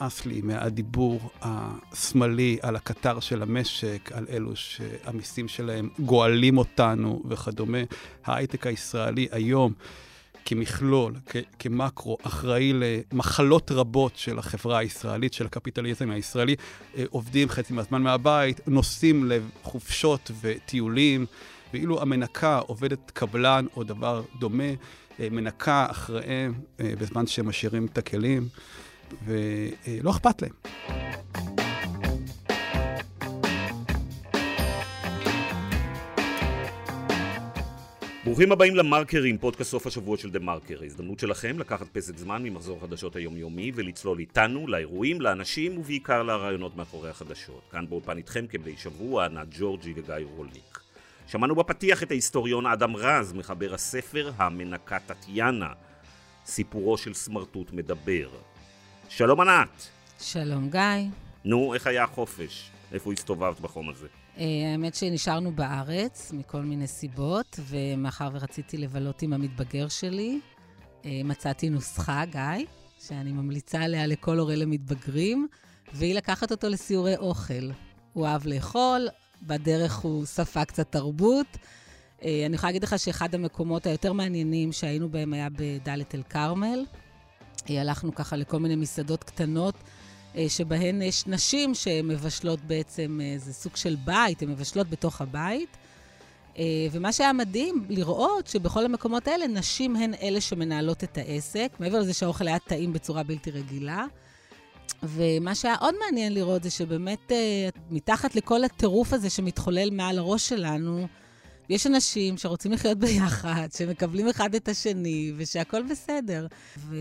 נמאס לי מהדיבור השמאלי על הקטר של המשק, על אלו שהמיסים שלהם גואלים אותנו וכדומה. ההייטק הישראלי היום, כמכלול, כ- כמקרו, אחראי למחלות רבות של החברה הישראלית, של הקפיטליזם הישראלי. אה, עובדים חצי מהזמן מהבית, נוסעים לחופשות וטיולים, ואילו המנקה עובדת קבלן או דבר דומה, אה, מנקה אחריהם אה, בזמן שהם משאירים את הכלים, ולא אכפת להם. ברוכים הבאים למרקרים, פודקאסט סוף השבוע של דה מרקר. ההזדמנות שלכם לקחת פסק זמן ממחזור החדשות היומיומי ולצלול איתנו לאירועים, לאנשים ובעיקר לרעיונות מאחורי החדשות. כאן באולפן איתכם כבדי שבוע, ענת ג'ורג'י וגיא רולניק. שמענו בפתיח את ההיסטוריון אדם רז, מחבר הספר המנקה טטיאנה, סיפורו של סמרטוט מדבר. שלום ענת. שלום גיא. נו, איך היה החופש? איפה הסתובבת בחום הזה? אה, האמת שנשארנו בארץ מכל מיני סיבות, ומאחר ורציתי לבלות עם המתבגר שלי, אה, מצאתי נוסחה, גיא, שאני ממליצה עליה לכל הורה למתבגרים, והיא לקחת אותו לסיורי אוכל. הוא אהב לאכול, בדרך הוא ספג קצת תרבות. אה, אני יכולה להגיד לך שאחד המקומות היותר מעניינים שהיינו בהם היה בדאלית אל-כרמל. הלכנו ככה לכל מיני מסעדות קטנות. אה, שבהן יש נשים שמבשלות בעצם, אה, זה סוג של בית, הן מבשלות בתוך הבית. אה, ומה שהיה מדהים לראות שבכל המקומות האלה, נשים הן אלה שמנהלות את העסק, מעבר לזה שהאוכל היה טעים בצורה בלתי רגילה. ומה שהיה עוד מעניין לראות זה שבאמת מתחת לכל הטירוף הזה שמתחולל מעל הראש שלנו, יש אנשים שרוצים לחיות ביחד, שמקבלים אחד את השני, ושהכול בסדר. ו...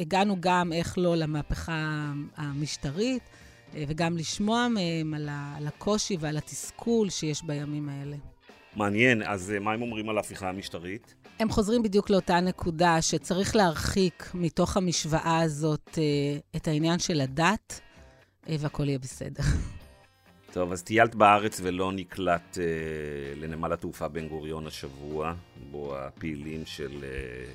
הגענו גם, איך לא, למהפכה המשטרית, אה, וגם לשמוע מהם על הקושי ועל התסכול שיש בימים האלה. מעניין, אז אה, מה הם אומרים על ההפיכה המשטרית? הם חוזרים בדיוק לאותה נקודה שצריך להרחיק מתוך המשוואה הזאת אה, את העניין של הדת, והכול יהיה בסדר. טוב, אז טיילת בארץ ולא נקלט אה, לנמל התעופה בן גוריון השבוע, בו הפעילים של אה,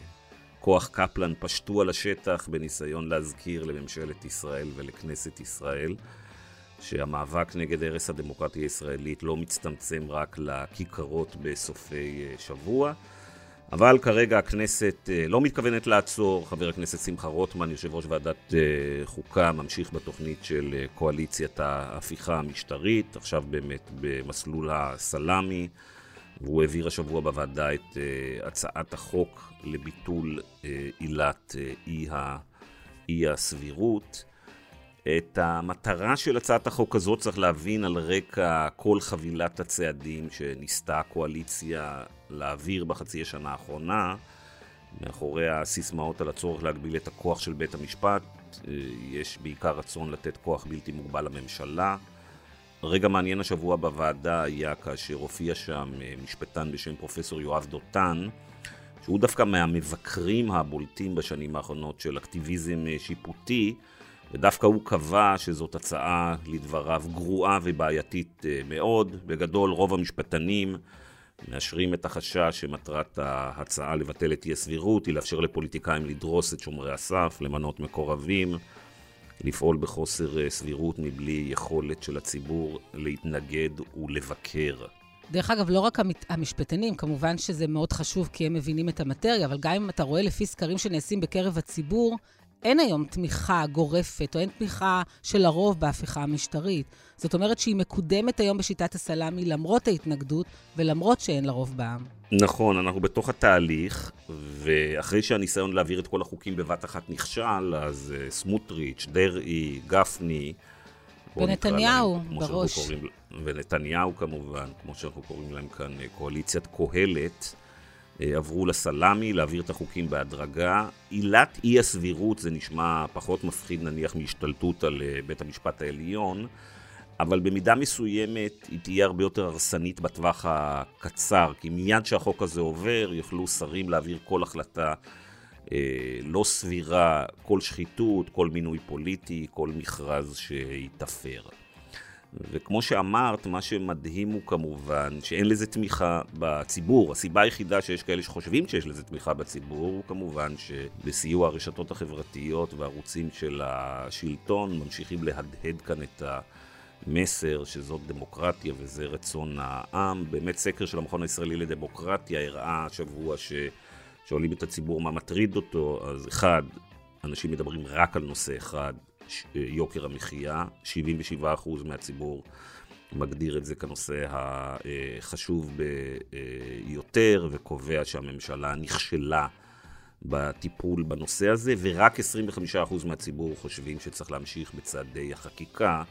כוח קפלן פשטו על השטח בניסיון להזכיר לממשלת ישראל ולכנסת ישראל שהמאבק נגד הרס הדמוקרטיה הישראלית לא מצטמצם רק לכיכרות בסופי אה, שבוע. אבל כרגע הכנסת אה, לא מתכוונת לעצור. חבר הכנסת שמחה רוטמן, יושב ראש ועדת אה, חוקה, ממשיך בתוכנית של קואליציית ההפיכה המשטרית, עכשיו באמת במסלול הסלאמי. והוא העביר השבוע בוועדה את הצעת החוק לביטול עילת אי הסבירות. את המטרה של הצעת החוק הזאת צריך להבין על רקע כל חבילת הצעדים שניסתה הקואליציה להעביר בחצי השנה האחרונה. מאחורי הסיסמאות על הצורך להגביל את הכוח של בית המשפט, יש בעיקר רצון לתת כוח בלתי מוגבל לממשלה. רגע מעניין השבוע בוועדה היה כאשר הופיע שם אה, משפטן בשם פרופסור יואב דותן, שהוא דווקא מהמבקרים הבולטים בשנים האחרונות של אקטיביזם אה, שיפוטי, ודווקא הוא קבע שזאת הצעה לדבריו גרועה ובעייתית אה, מאוד. בגדול רוב המשפטנים מאשרים את החשש שמטרת ההצעה לבטל את אי הסבירות היא לאפשר לפוליטיקאים לדרוס את שומרי הסף, למנות מקורבים. לפעול בחוסר אה, סבירות מבלי יכולת של הציבור להתנגד ולבקר. דרך אגב, לא רק המשפטנים, כמובן שזה מאוד חשוב כי הם מבינים את המטריה, אבל גם אם אתה רואה לפי סקרים שנעשים בקרב הציבור, אין היום תמיכה גורפת, או אין תמיכה של הרוב בהפיכה המשטרית. זאת אומרת שהיא מקודמת היום בשיטת הסלאמי למרות ההתנגדות ולמרות שאין לה רוב בעם. נכון, אנחנו בתוך התהליך, ואחרי שהניסיון להעביר את כל החוקים בבת אחת נכשל, אז uh, סמוטריץ', דרעי, גפני, ונתניהו, להם, בראש. קוראים, ונתניהו כמובן, כמו שאנחנו קוראים להם כאן, אה, קואליציית קהלת. אה, עברו לסלאמי, להעביר את החוקים בהדרגה. עילת אי הסבירות זה נשמע פחות מפחיד נניח מהשתלטות על אה, בית המשפט העליון, אבל במידה מסוימת היא תהיה הרבה יותר הרסנית בטווח הקצר, כי מיד שהחוק הזה עובר יוכלו שרים להעביר כל החלטה אה, לא סבירה, כל שחיתות, כל מינוי פוליטי, כל מכרז שייתפר. וכמו שאמרת, מה שמדהים הוא כמובן שאין לזה תמיכה בציבור. הסיבה היחידה שיש כאלה שחושבים שיש לזה תמיכה בציבור הוא כמובן שבסיוע הרשתות החברתיות והערוצים של השלטון ממשיכים להדהד כאן את המסר שזאת דמוקרטיה וזה רצון העם. באמת סקר של המכון הישראלי לדמוקרטיה הראה השבוע ששואלים את הציבור מה מטריד אותו, אז אחד, אנשים מדברים רק על נושא אחד, יוקר המחיה, 77% מהציבור מגדיר את זה כנושא החשוב ביותר וקובע שהממשלה נכשלה בטיפול בנושא הזה, ורק 25% מהציבור חושבים שצריך להמשיך בצעדי החקיקה.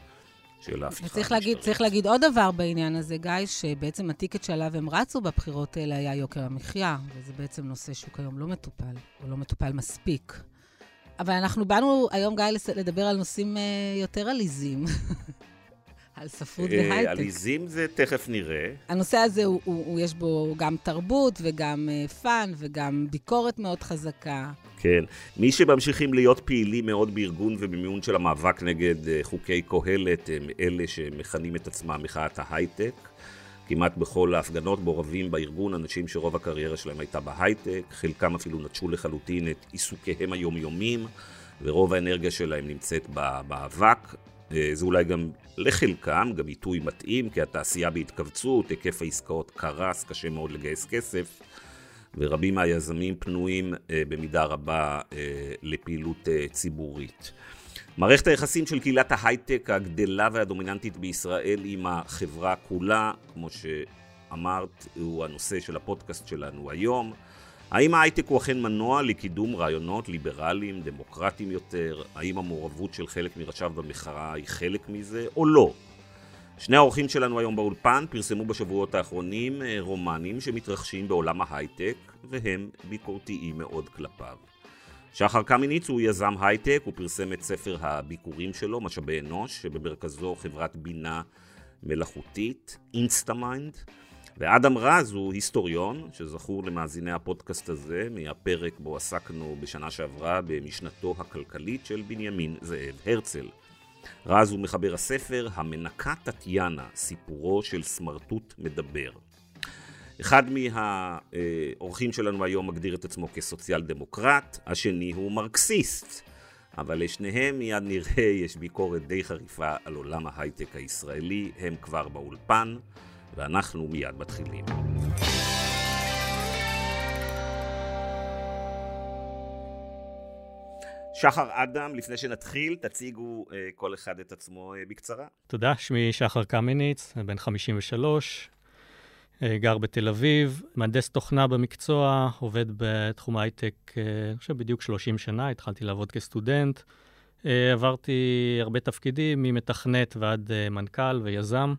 של ההפיכה וצריך להגיד, צריך להגיד עוד דבר בעניין הזה, גיא, שבעצם ה ticket שעליו הם רצו בבחירות האלה היה יוקר המחיה, וזה בעצם נושא שהוא כיום לא מטופל, הוא לא מטופל מספיק. אבל אנחנו באנו היום, גיא, לדבר על נושאים אה, יותר עליזים. על ספרות אה, והייטק. עליזים זה תכף נראה. הנושא הזה, הוא, הוא, הוא, יש בו גם תרבות וגם uh, fun וגם ביקורת מאוד חזקה. כן. מי שממשיכים להיות פעילים מאוד בארגון ובמימון של המאבק נגד חוקי קהלת, הם אלה שמכנים את עצמם מחאת ההייטק. כמעט בכל ההפגנות מעורבים בארגון אנשים שרוב הקריירה שלהם הייתה בהייטק, חלקם אפילו נטשו לחלוטין את עיסוקיהם היומיומיים, ורוב האנרגיה שלהם נמצאת באבק. אה, זה אולי גם לחלקם, גם עיתוי מתאים, כי התעשייה בהתכווצות, היקף העסקאות קרס, קשה מאוד לגייס כסף, ורבים מהיזמים פנויים אה, במידה רבה אה, לפעילות ציבורית. מערכת היחסים של קהילת ההייטק הגדלה והדומיננטית בישראל עם החברה כולה, כמו שאמרת, הוא הנושא של הפודקאסט שלנו היום. האם ההייטק הוא אכן מנוע לקידום רעיונות ליברליים, דמוקרטיים יותר? האם המעורבות של חלק מראשיו במחאה היא חלק מזה, או לא? שני האורחים שלנו היום באולפן פרסמו בשבועות האחרונים אה, רומנים שמתרחשים בעולם ההייטק, והם ביקורתיים מאוד כלפיו. שחר קמיניץ הוא יזם הייטק, הוא פרסם את ספר הביכורים שלו, משאבי אנוש, שבמרכזו חברת בינה מלאכותית, Instamind. ואדם רז הוא היסטוריון, שזכור למאזיני הפודקאסט הזה, מהפרק בו עסקנו בשנה שעברה במשנתו הכלכלית של בנימין זאב הרצל. רז הוא מחבר הספר "המנקה טטיאנה, סיפורו של סמרטוט מדבר". אחד מהאורחים שלנו היום מגדיר את עצמו כסוציאל דמוקרט, השני הוא מרקסיסט. אבל לשניהם מיד נראה יש ביקורת די חריפה על עולם ההייטק הישראלי, הם כבר באולפן, ואנחנו מיד מתחילים. שחר אדם, לפני שנתחיל, תציגו uh, כל אחד את עצמו uh, בקצרה. תודה, שמי שחר קמיניץ, בן 53, אה, גר בתל אביב, מהנדס תוכנה במקצוע, עובד בתחום הייטק, אה, אני חושב בדיוק 30 שנה, התחלתי לעבוד כסטודנט. אה, עברתי הרבה תפקידים, ממתכנת ועד מנכ"ל ויזם,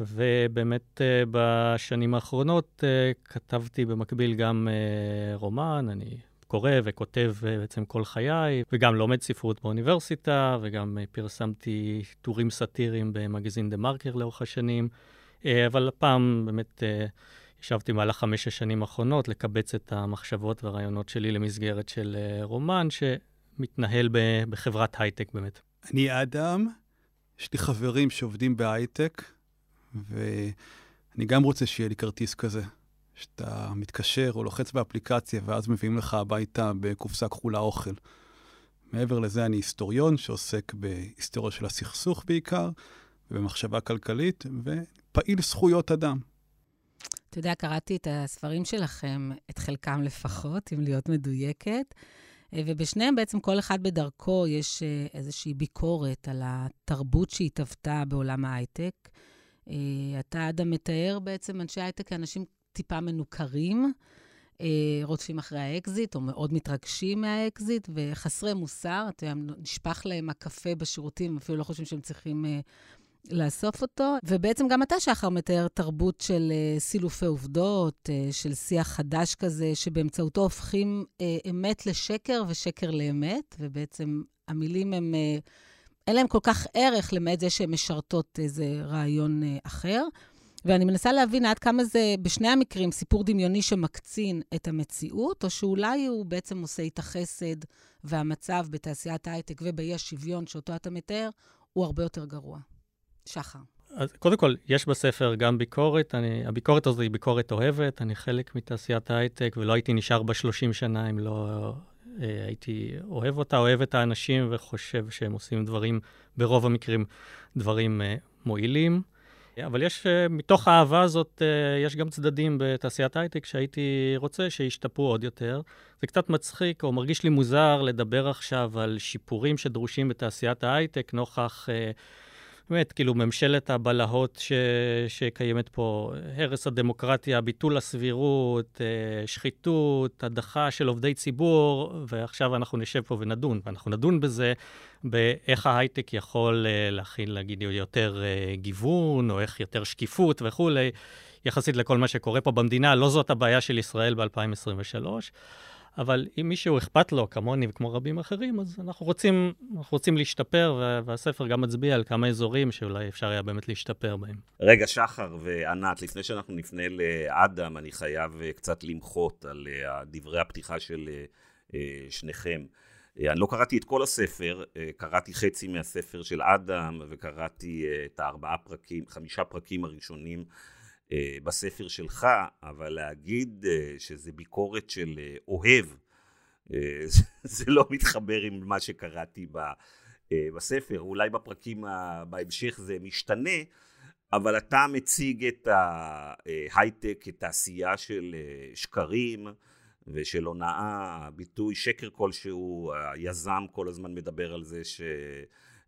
ובאמת בשנים האחרונות כתבתי במקביל גם רומן, אני קורא וכותב בעצם כל חיי, וגם לומד ספרות באוניברסיטה, וגם פרסמתי טורים סאטיריים במגזין דה מרקר לאורך השנים. אה, אבל הפעם באמת אה, ישבתי במהלך חמש השנים האחרונות לקבץ את המחשבות והרעיונות שלי למסגרת של אה, רומן שמתנהל בחברת הייטק באמת. אני אדם, יש לי חברים שעובדים בהייטק, ואני גם רוצה שיהיה לי כרטיס כזה. שאתה מתקשר או לוחץ באפליקציה, ואז מביאים לך הביתה בקופסה כחולה אוכל. מעבר לזה, אני היסטוריון שעוסק בהיסטוריה של הסכסוך בעיקר, ובמחשבה כלכלית, פעיל זכויות אדם. אתה יודע, קראתי את הספרים שלכם, את חלקם לפחות, אם להיות מדויקת, אה, ובשניהם בעצם כל אחד בדרכו יש אה, איזושהי ביקורת על התרבות שהתהוותה בעולם ההייטק. אה, אתה, אדם, מתאר בעצם אנשי הייטק כאנשים טיפה מנוכרים, רודפים אחרי האקזיט, או מאוד מתרגשים מהאקזיט, וחסרי מוסר. אתה יודע, נשפך להם הקפה בשירותים, אפילו לא חושבים שהם צריכים לאסוף אותו, ובעצם גם אתה, שחר, מתאר תרבות של uh, סילופי עובדות, uh, של שיח חדש כזה, שבאמצעותו הופכים uh, אמת לשקר ושקר לאמת, ובעצם המילים הם, אין להם כל כך ערך למעט זה שהן משרתות איזה רעיון אחר. ואני מנסה להבין עד כמה זה, בשני המקרים, סיפור דמיוני שמקצין את המציאות, או שאולי הוא בעצם עושה איתה חסד, והמצב בתעשיית ההייטק ובאי השוויון שאותו אתה מתאר, הוא הרבה יותר גרוע. שחר. אז קודם כל, יש בספר גם ביקורת. אני, הביקורת הזו היא ביקורת אוהבת. אני חלק מתעשיית ההייטק, ולא הייתי נשאר בה 30 שנה אם לא אה, הייתי אוהב אותה, אוהב את האנשים, וחושב שהם עושים דברים, ברוב המקרים, דברים אה, מועילים. אבל יש, אה, מתוך האהבה הזאת, אה, יש גם צדדים בתעשיית הייטק שהייתי רוצה שישתפרו עוד יותר. זה קצת מצחיק, או מרגיש לי מוזר לדבר עכשיו על שיפורים שדרושים בתעשיית ההייטק, נוכח... אה, באמת, כאילו, ממשלת הבלהות ש... שקיימת פה, הרס הדמוקרטיה, ביטול הסבירות, שחיתות, הדחה של עובדי ציבור, ועכשיו אנחנו נשב פה ונדון, ואנחנו נדון בזה, באיך ההייטק יכול להכיל, נגיד, יותר גיוון, או איך יותר שקיפות וכולי, יחסית לכל מה שקורה פה במדינה. לא זאת הבעיה של ישראל ב-2023. אבל אם מישהו אכפת לו, כמוני וכמו רבים אחרים, אז אנחנו רוצים, אנחנו רוצים להשתפר, והספר גם מצביע על כמה אזורים שאולי אפשר היה באמת להשתפר בהם. רגע, שחר וענת, לפני שאנחנו נפנה לאדם, אני חייב אה, קצת למחות על אה, דברי הפתיחה של אה, שניכם. אני לא קראתי את כל הספר, קראתי חצי מהספר של אדם, וקראתי את הארבעה פרקים, חמישה פרקים הראשונים בספר שלך, אבל להגיד אה, שזה ביקורת של אה, אוהב, זה לא מתחבר עם מה שקראתי בספר. אולי בפרקים בהמשך זה משתנה, אבל אתה מציג את ההייטק כתעשייה של שקרים ושל הונאה, הביטוי שקר כלשהו, היזם כל הזמן מדבר על זה ש...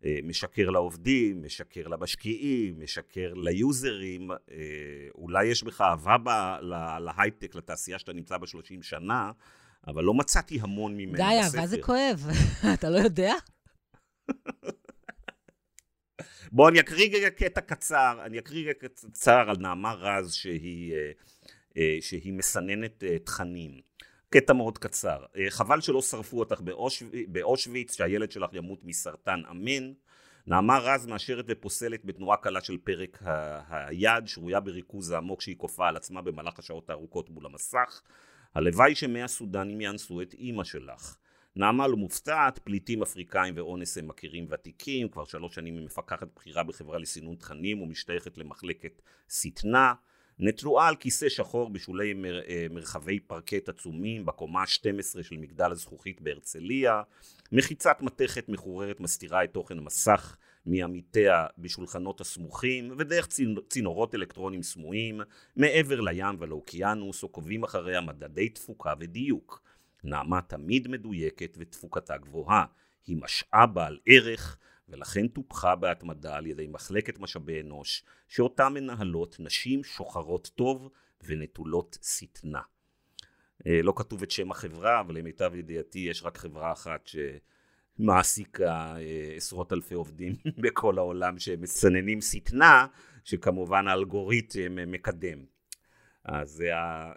אה, משקר לעובדים, משקר למשקיעים, משקר ליוזרים, אה, אולי יש בך אהבה להייטק, לתעשייה שאתה נמצא בה 30 שנה, אבל לא מצאתי המון ממנו בספר. די, אהבה זה כואב, אתה לא יודע? בוא, אני אקריא רגע קטע קצר, אני אקריא רגע קצר על נעמה רז שהיא, אה, שהיא מסננת תכנים. קטע מאוד קצר. אה, חבל שלא שרפו אותך באושוויץ, שהילד שלך ימות מסרטן אמן. נעמה רז מאשרת ופוסלת בתנועה קלה של פרק היד, שרויה בריכוז העמוק שהיא כופה על עצמה במהלך השעות הארוכות מול המסך. הלוואי שמאה סודנים יאנסו את אימא שלך. נעמה לא מופתעת, פליטים אפריקאים ואונס הם מכירים ותיקים, כבר שלוש שנים היא מפקחת בכירה בחברה לסינון תכנים ומשתייכת למחלקת שטנה. נטרועה על כיסא שחור בשולי מר, אה, מרחבי פרקט עצומים בקומה ה-12 של מגדל הזכוכית בהרצליה, מחיצת מתכת מחוררת מסתירה את תוכן המסך מעמיתיה בשולחנות הסמוכים ודרך צינורות אלקטרונים סמויים מעבר לים ולאוקיינוס עוקבים אחריה מדדי תפוקה ודיוק. נעמה תמיד מדויקת ותפוקתה גבוהה, היא משאב בעל ערך ולכן טופחה בהתמדה על ידי מחלקת משאבי אנוש, שאותה מנהלות נשים שוחרות טוב ונטולות שטנה. אה, לא כתוב את שם החברה, אבל למיטב ידיעתי יש רק חברה אחת שמעסיקה אה, עשרות אלפי עובדים בכל העולם שמסננים שטנה, שכמובן האלגוריתם מקדם. אז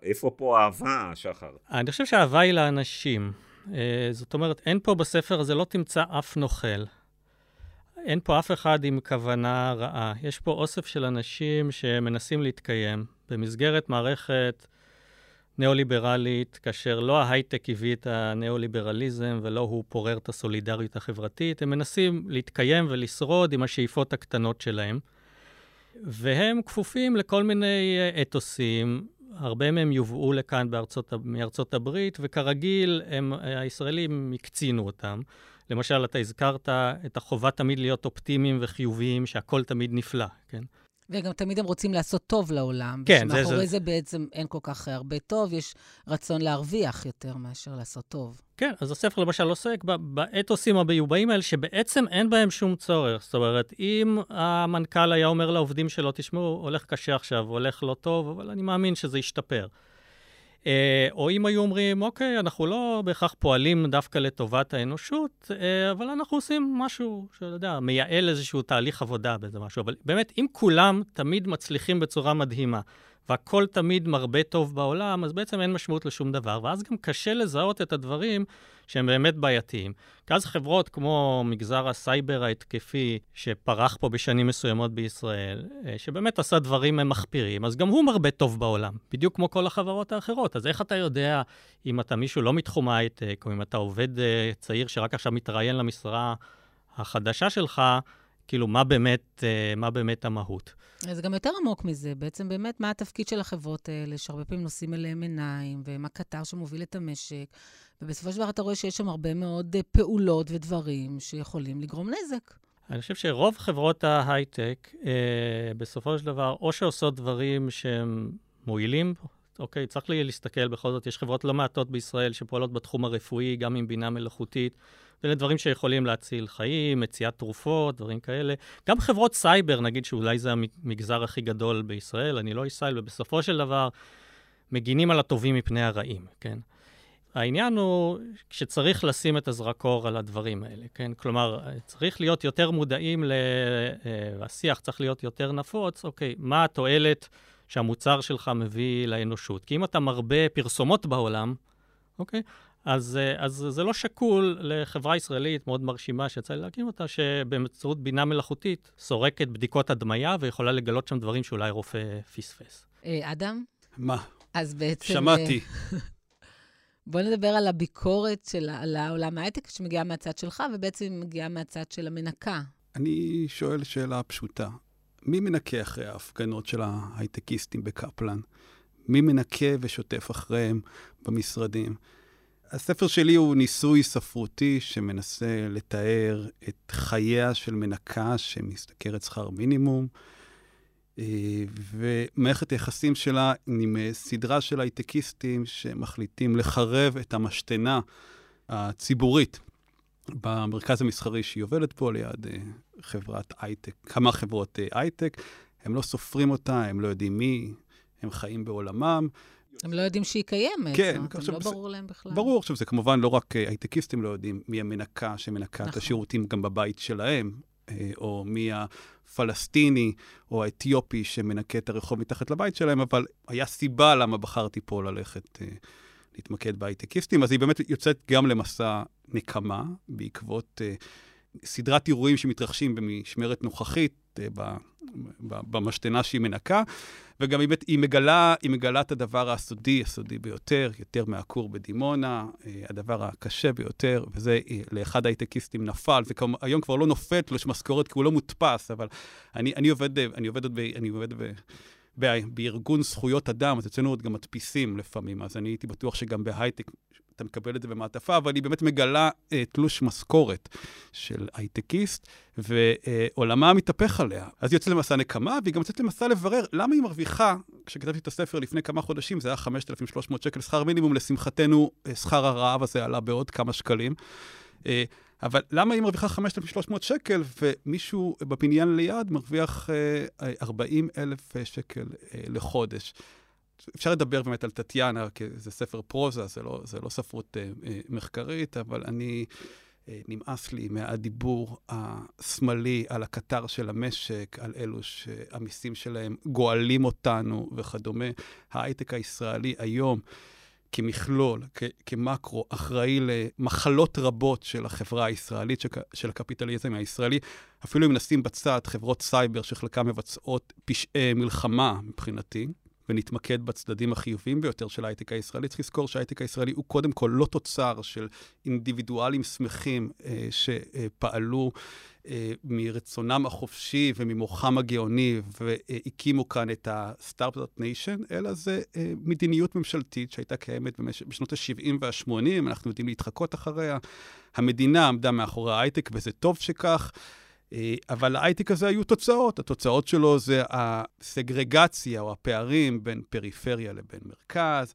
איפה פה האהבה, שחר? אני חושב שהאהבה היא לאנשים. אה, זאת אומרת, אין פה בספר הזה, לא תמצא אף נוכל. אין פה אף אחד עם כוונה רעה. יש פה אוסף של אנשים שמנסים להתקיים במסגרת מערכת ניאו-ליברלית, כאשר לא ההייטק הביא את הניאו-ליברליזם ולא הוא פורר את הסולידריות החברתית, הם מנסים להתקיים ולשרוד עם השאיפות הקטנות שלהם. והם כפופים לכל מיני אתוסים, הרבה מהם יובאו לכאן בארצות, מארצות הברית, וכרגיל, הם, הישראלים הקצינו אותם. למשל, אתה הזכרת את החובה תמיד להיות אופטימיים וחיוביים, שהכל תמיד נפלא, כן? וגם תמיד הם רוצים לעשות טוב לעולם. כן, זה... שמאחורי זה... זה בעצם אין כל כך הרבה טוב, יש רצון להרוויח יותר מאשר לעשות טוב. כן, אז הספר למשל עוסק באתוסים המיובאים האלה, שבעצם אין בהם שום צורך. זאת אומרת, אם המנכ"ל היה אומר לעובדים שלו, תשמעו, הולך קשה עכשיו, הולך לא טוב, אבל אני מאמין שזה ישתפר. אה, או אם היו אומרים, אוקיי, אנחנו לא בהכרח פועלים דווקא לטובת האנושות, אה, אבל אנחנו עושים משהו, שאתה יודע, מייעל איזשהו תהליך עבודה באיזה משהו. אבל באמת, אם כולם תמיד מצליחים בצורה מדהימה, והכל תמיד מרבה טוב בעולם, אז בעצם אין משמעות לשום דבר, ואז גם קשה לזהות את הדברים שהם באמת בעייתיים. כי אז חברות כמו מגזר הסייבר ההתקפי, שפרח פה בשנים מסוימות בישראל, אה, שבאמת עשה דברים מחפירים, אז גם הוא מרבה טוב בעולם, בדיוק כמו כל החברות האחרות. אז איך אתה יודע אם אתה מישהו לא מתחום ההייטק, או אם אתה עובד אה, צעיר שרק עכשיו מתראיין למשרה החדשה שלך, כאילו, מה באמת, אה, מה באמת המהות? זה גם יותר עמוק מזה. בעצם באמת, מה התפקיד של החברות האלה, שהרבה פעמים נושאים אליהם עיניים, ומה קטר שמוביל את המשק. ובסופו של דבר אתה רואה שיש שם הרבה מאוד אה, פעולות ודברים שיכולים לגרום נזק. אני חושב שרוב חברות ההייטק, אה, בסופו של דבר, או שעושות דברים שהם מועילים, אוקיי, צריך להסתכל, בכל זאת, יש חברות לא מעטות בישראל שפועלות בתחום הרפואי, גם עם בינה מלאכותית. ואלה דברים שיכולים להציל חיים, מציאת תרופות, דברים כאלה. גם חברות סייבר, נגיד שאולי זה המגזר הכי גדול בישראל, אני לא סייבר, ובסופו של דבר מגינים על הטובים מפני הרעים, כן? העניין הוא שצריך לשים את הזרקור על הדברים האלה, כן? כלומר, צריך להיות יותר מודעים, ל... אה, צריך להיות יותר נפוץ, אוקיי, מה התועלת שהמוצר שלך מביא לאנושות? כי אם אתה מרבה פרסומות בעולם, אוקיי? אז, אה, אז זה לא שקול לחברה ישראלית מאוד מרשימה שיצא לי להקים אותה, שבאמצעות בינה מלאכותית סורקת בדיקות הדמיה ויכולה לגלות שם דברים שאולי רופא פספס. אה, אדם? מה? אז בעצם... שמעתי. בוא נדבר על הביקורת של, על העולם ההייטק שמגיעה מהצד שלך, ובעצם היא מגיעה מהצד של המנקה. אני שואל שאלה פשוטה. מי מנקה אחרי ההפגנות של ההייטקיסטים בקפלן? מי מנקה ושוטף אחריהם במשרדים? הספר שלי הוא ניסוי ספרותי שמנסה לתאר את חייה של מנקה שמשתכרת שכר מינימום, אה, ומערכת היחסים שלה עם אה, סדרה של הייטקיסטים שמחליטים לחרב את המשתנה הציבורית במרכז המסחרי שהיא עובדת פה ליד אה, חברת הייטק, כמה חברות הייטק. הם לא סופרים אותה, הם לא יודעים מי, הם חיים בעולמם. הם לא יודעים שהיא קיימת. כן. אומרת, לא ברור להם בכלל. ברור, עכשיו, זה כמובן לא רק אה, הייטקיסטים לא יודעים מי המנקה שמנקה נכון. את השירותים גם בבית שלהם, אה, או מי הפלסטיני או האתיופי שמנקה את הרחוב מתחת לבית שלהם, אבל היה סיבה למה בחרתי פה ללכת אה, להתמקד בהייטקיסטים. אז היא באמת יוצאת גם למסע נקמה בעקבות סדרת אירועים שמתרחשים במשמרת נוכחית במשתנה שהיא מנקה. וגם היא מגלה, היא מגלה את הדבר הסודי, הסודי ביותר, יותר מהכור בדימונה, אה, הדבר הקשה ביותר, וזה אה, לאחד ההייטקיסטים נפל, זה כמו, היום כבר לא נופל תלוש משכורת כי הוא לא מודפס, אבל אני, אני עובד, אני עובד, אני עובד ב... בארגון זכויות אדם, אז אצלנו עוד גם מדפיסים לפעמים, אז אני הייתי בטוח שגם בהייטק אתה מקבל את זה במעטפה, אבל היא באמת מגלה אה, תלוש משכורת של הייטקיסט, ועולמה מתהפך עליה. אז היא יוצאת למסע נקמה, והיא גם יוצאת למסע לברר למה היא מרוויחה, כשכתבתי את הספר לפני כמה חודשים, זה היה 5,300 שקל שכר מינימום, לשמחתנו, אה, שכר הרעב הזה עלה בעוד כמה שקלים. אה, אבל למה היא מרוויחה 5,300 שקל ומישהו בבניין ליד מרוויח 40 אה, אלף שקל לחודש? אפשר לדבר באמת על טטיאנה, כי זה ספר פרוזה, זה לא, זה לא ספרות אה, אה, מחקרית, אבל אני, אה, נמאס לי מהדיבור השמאלי על הקטר של המשק, על אלו שהמיסים שלהם גואלים אותנו וכדומה. ההייטק הישראלי היום, כמכלול, כ- כמקרו, אחראי למחלות רבות של החברה הישראלית, של הקפיטליזם הישראלי. אפילו אם נשים בצד חברות סייבר שחלקן מבצעות פשעי מלחמה מבחינתי, ונתמקד בצדדים החיוביים ביותר של ההייטק הישראלי, צריך לזכור שההייטק הישראלי הוא קודם כל לא תוצר של אינדיבידואלים שמחים אה, שפעלו אה, מרצונם החופשי וממוחם הגאוני והקימו כאן את ה start-up nation, אלא זה אה, מדיניות ממשלתית שהייתה קיימת במש... בשנות ה-70 וה-80, אנחנו יודעים להתחקות אחריה. המדינה עמדה מאחורי ההייטק, וזה טוב שכך. אה, אבל להייטק הזה היו תוצאות. התוצאות שלו זה הסגרגציה או הפערים בין פריפריה לבין מרכז.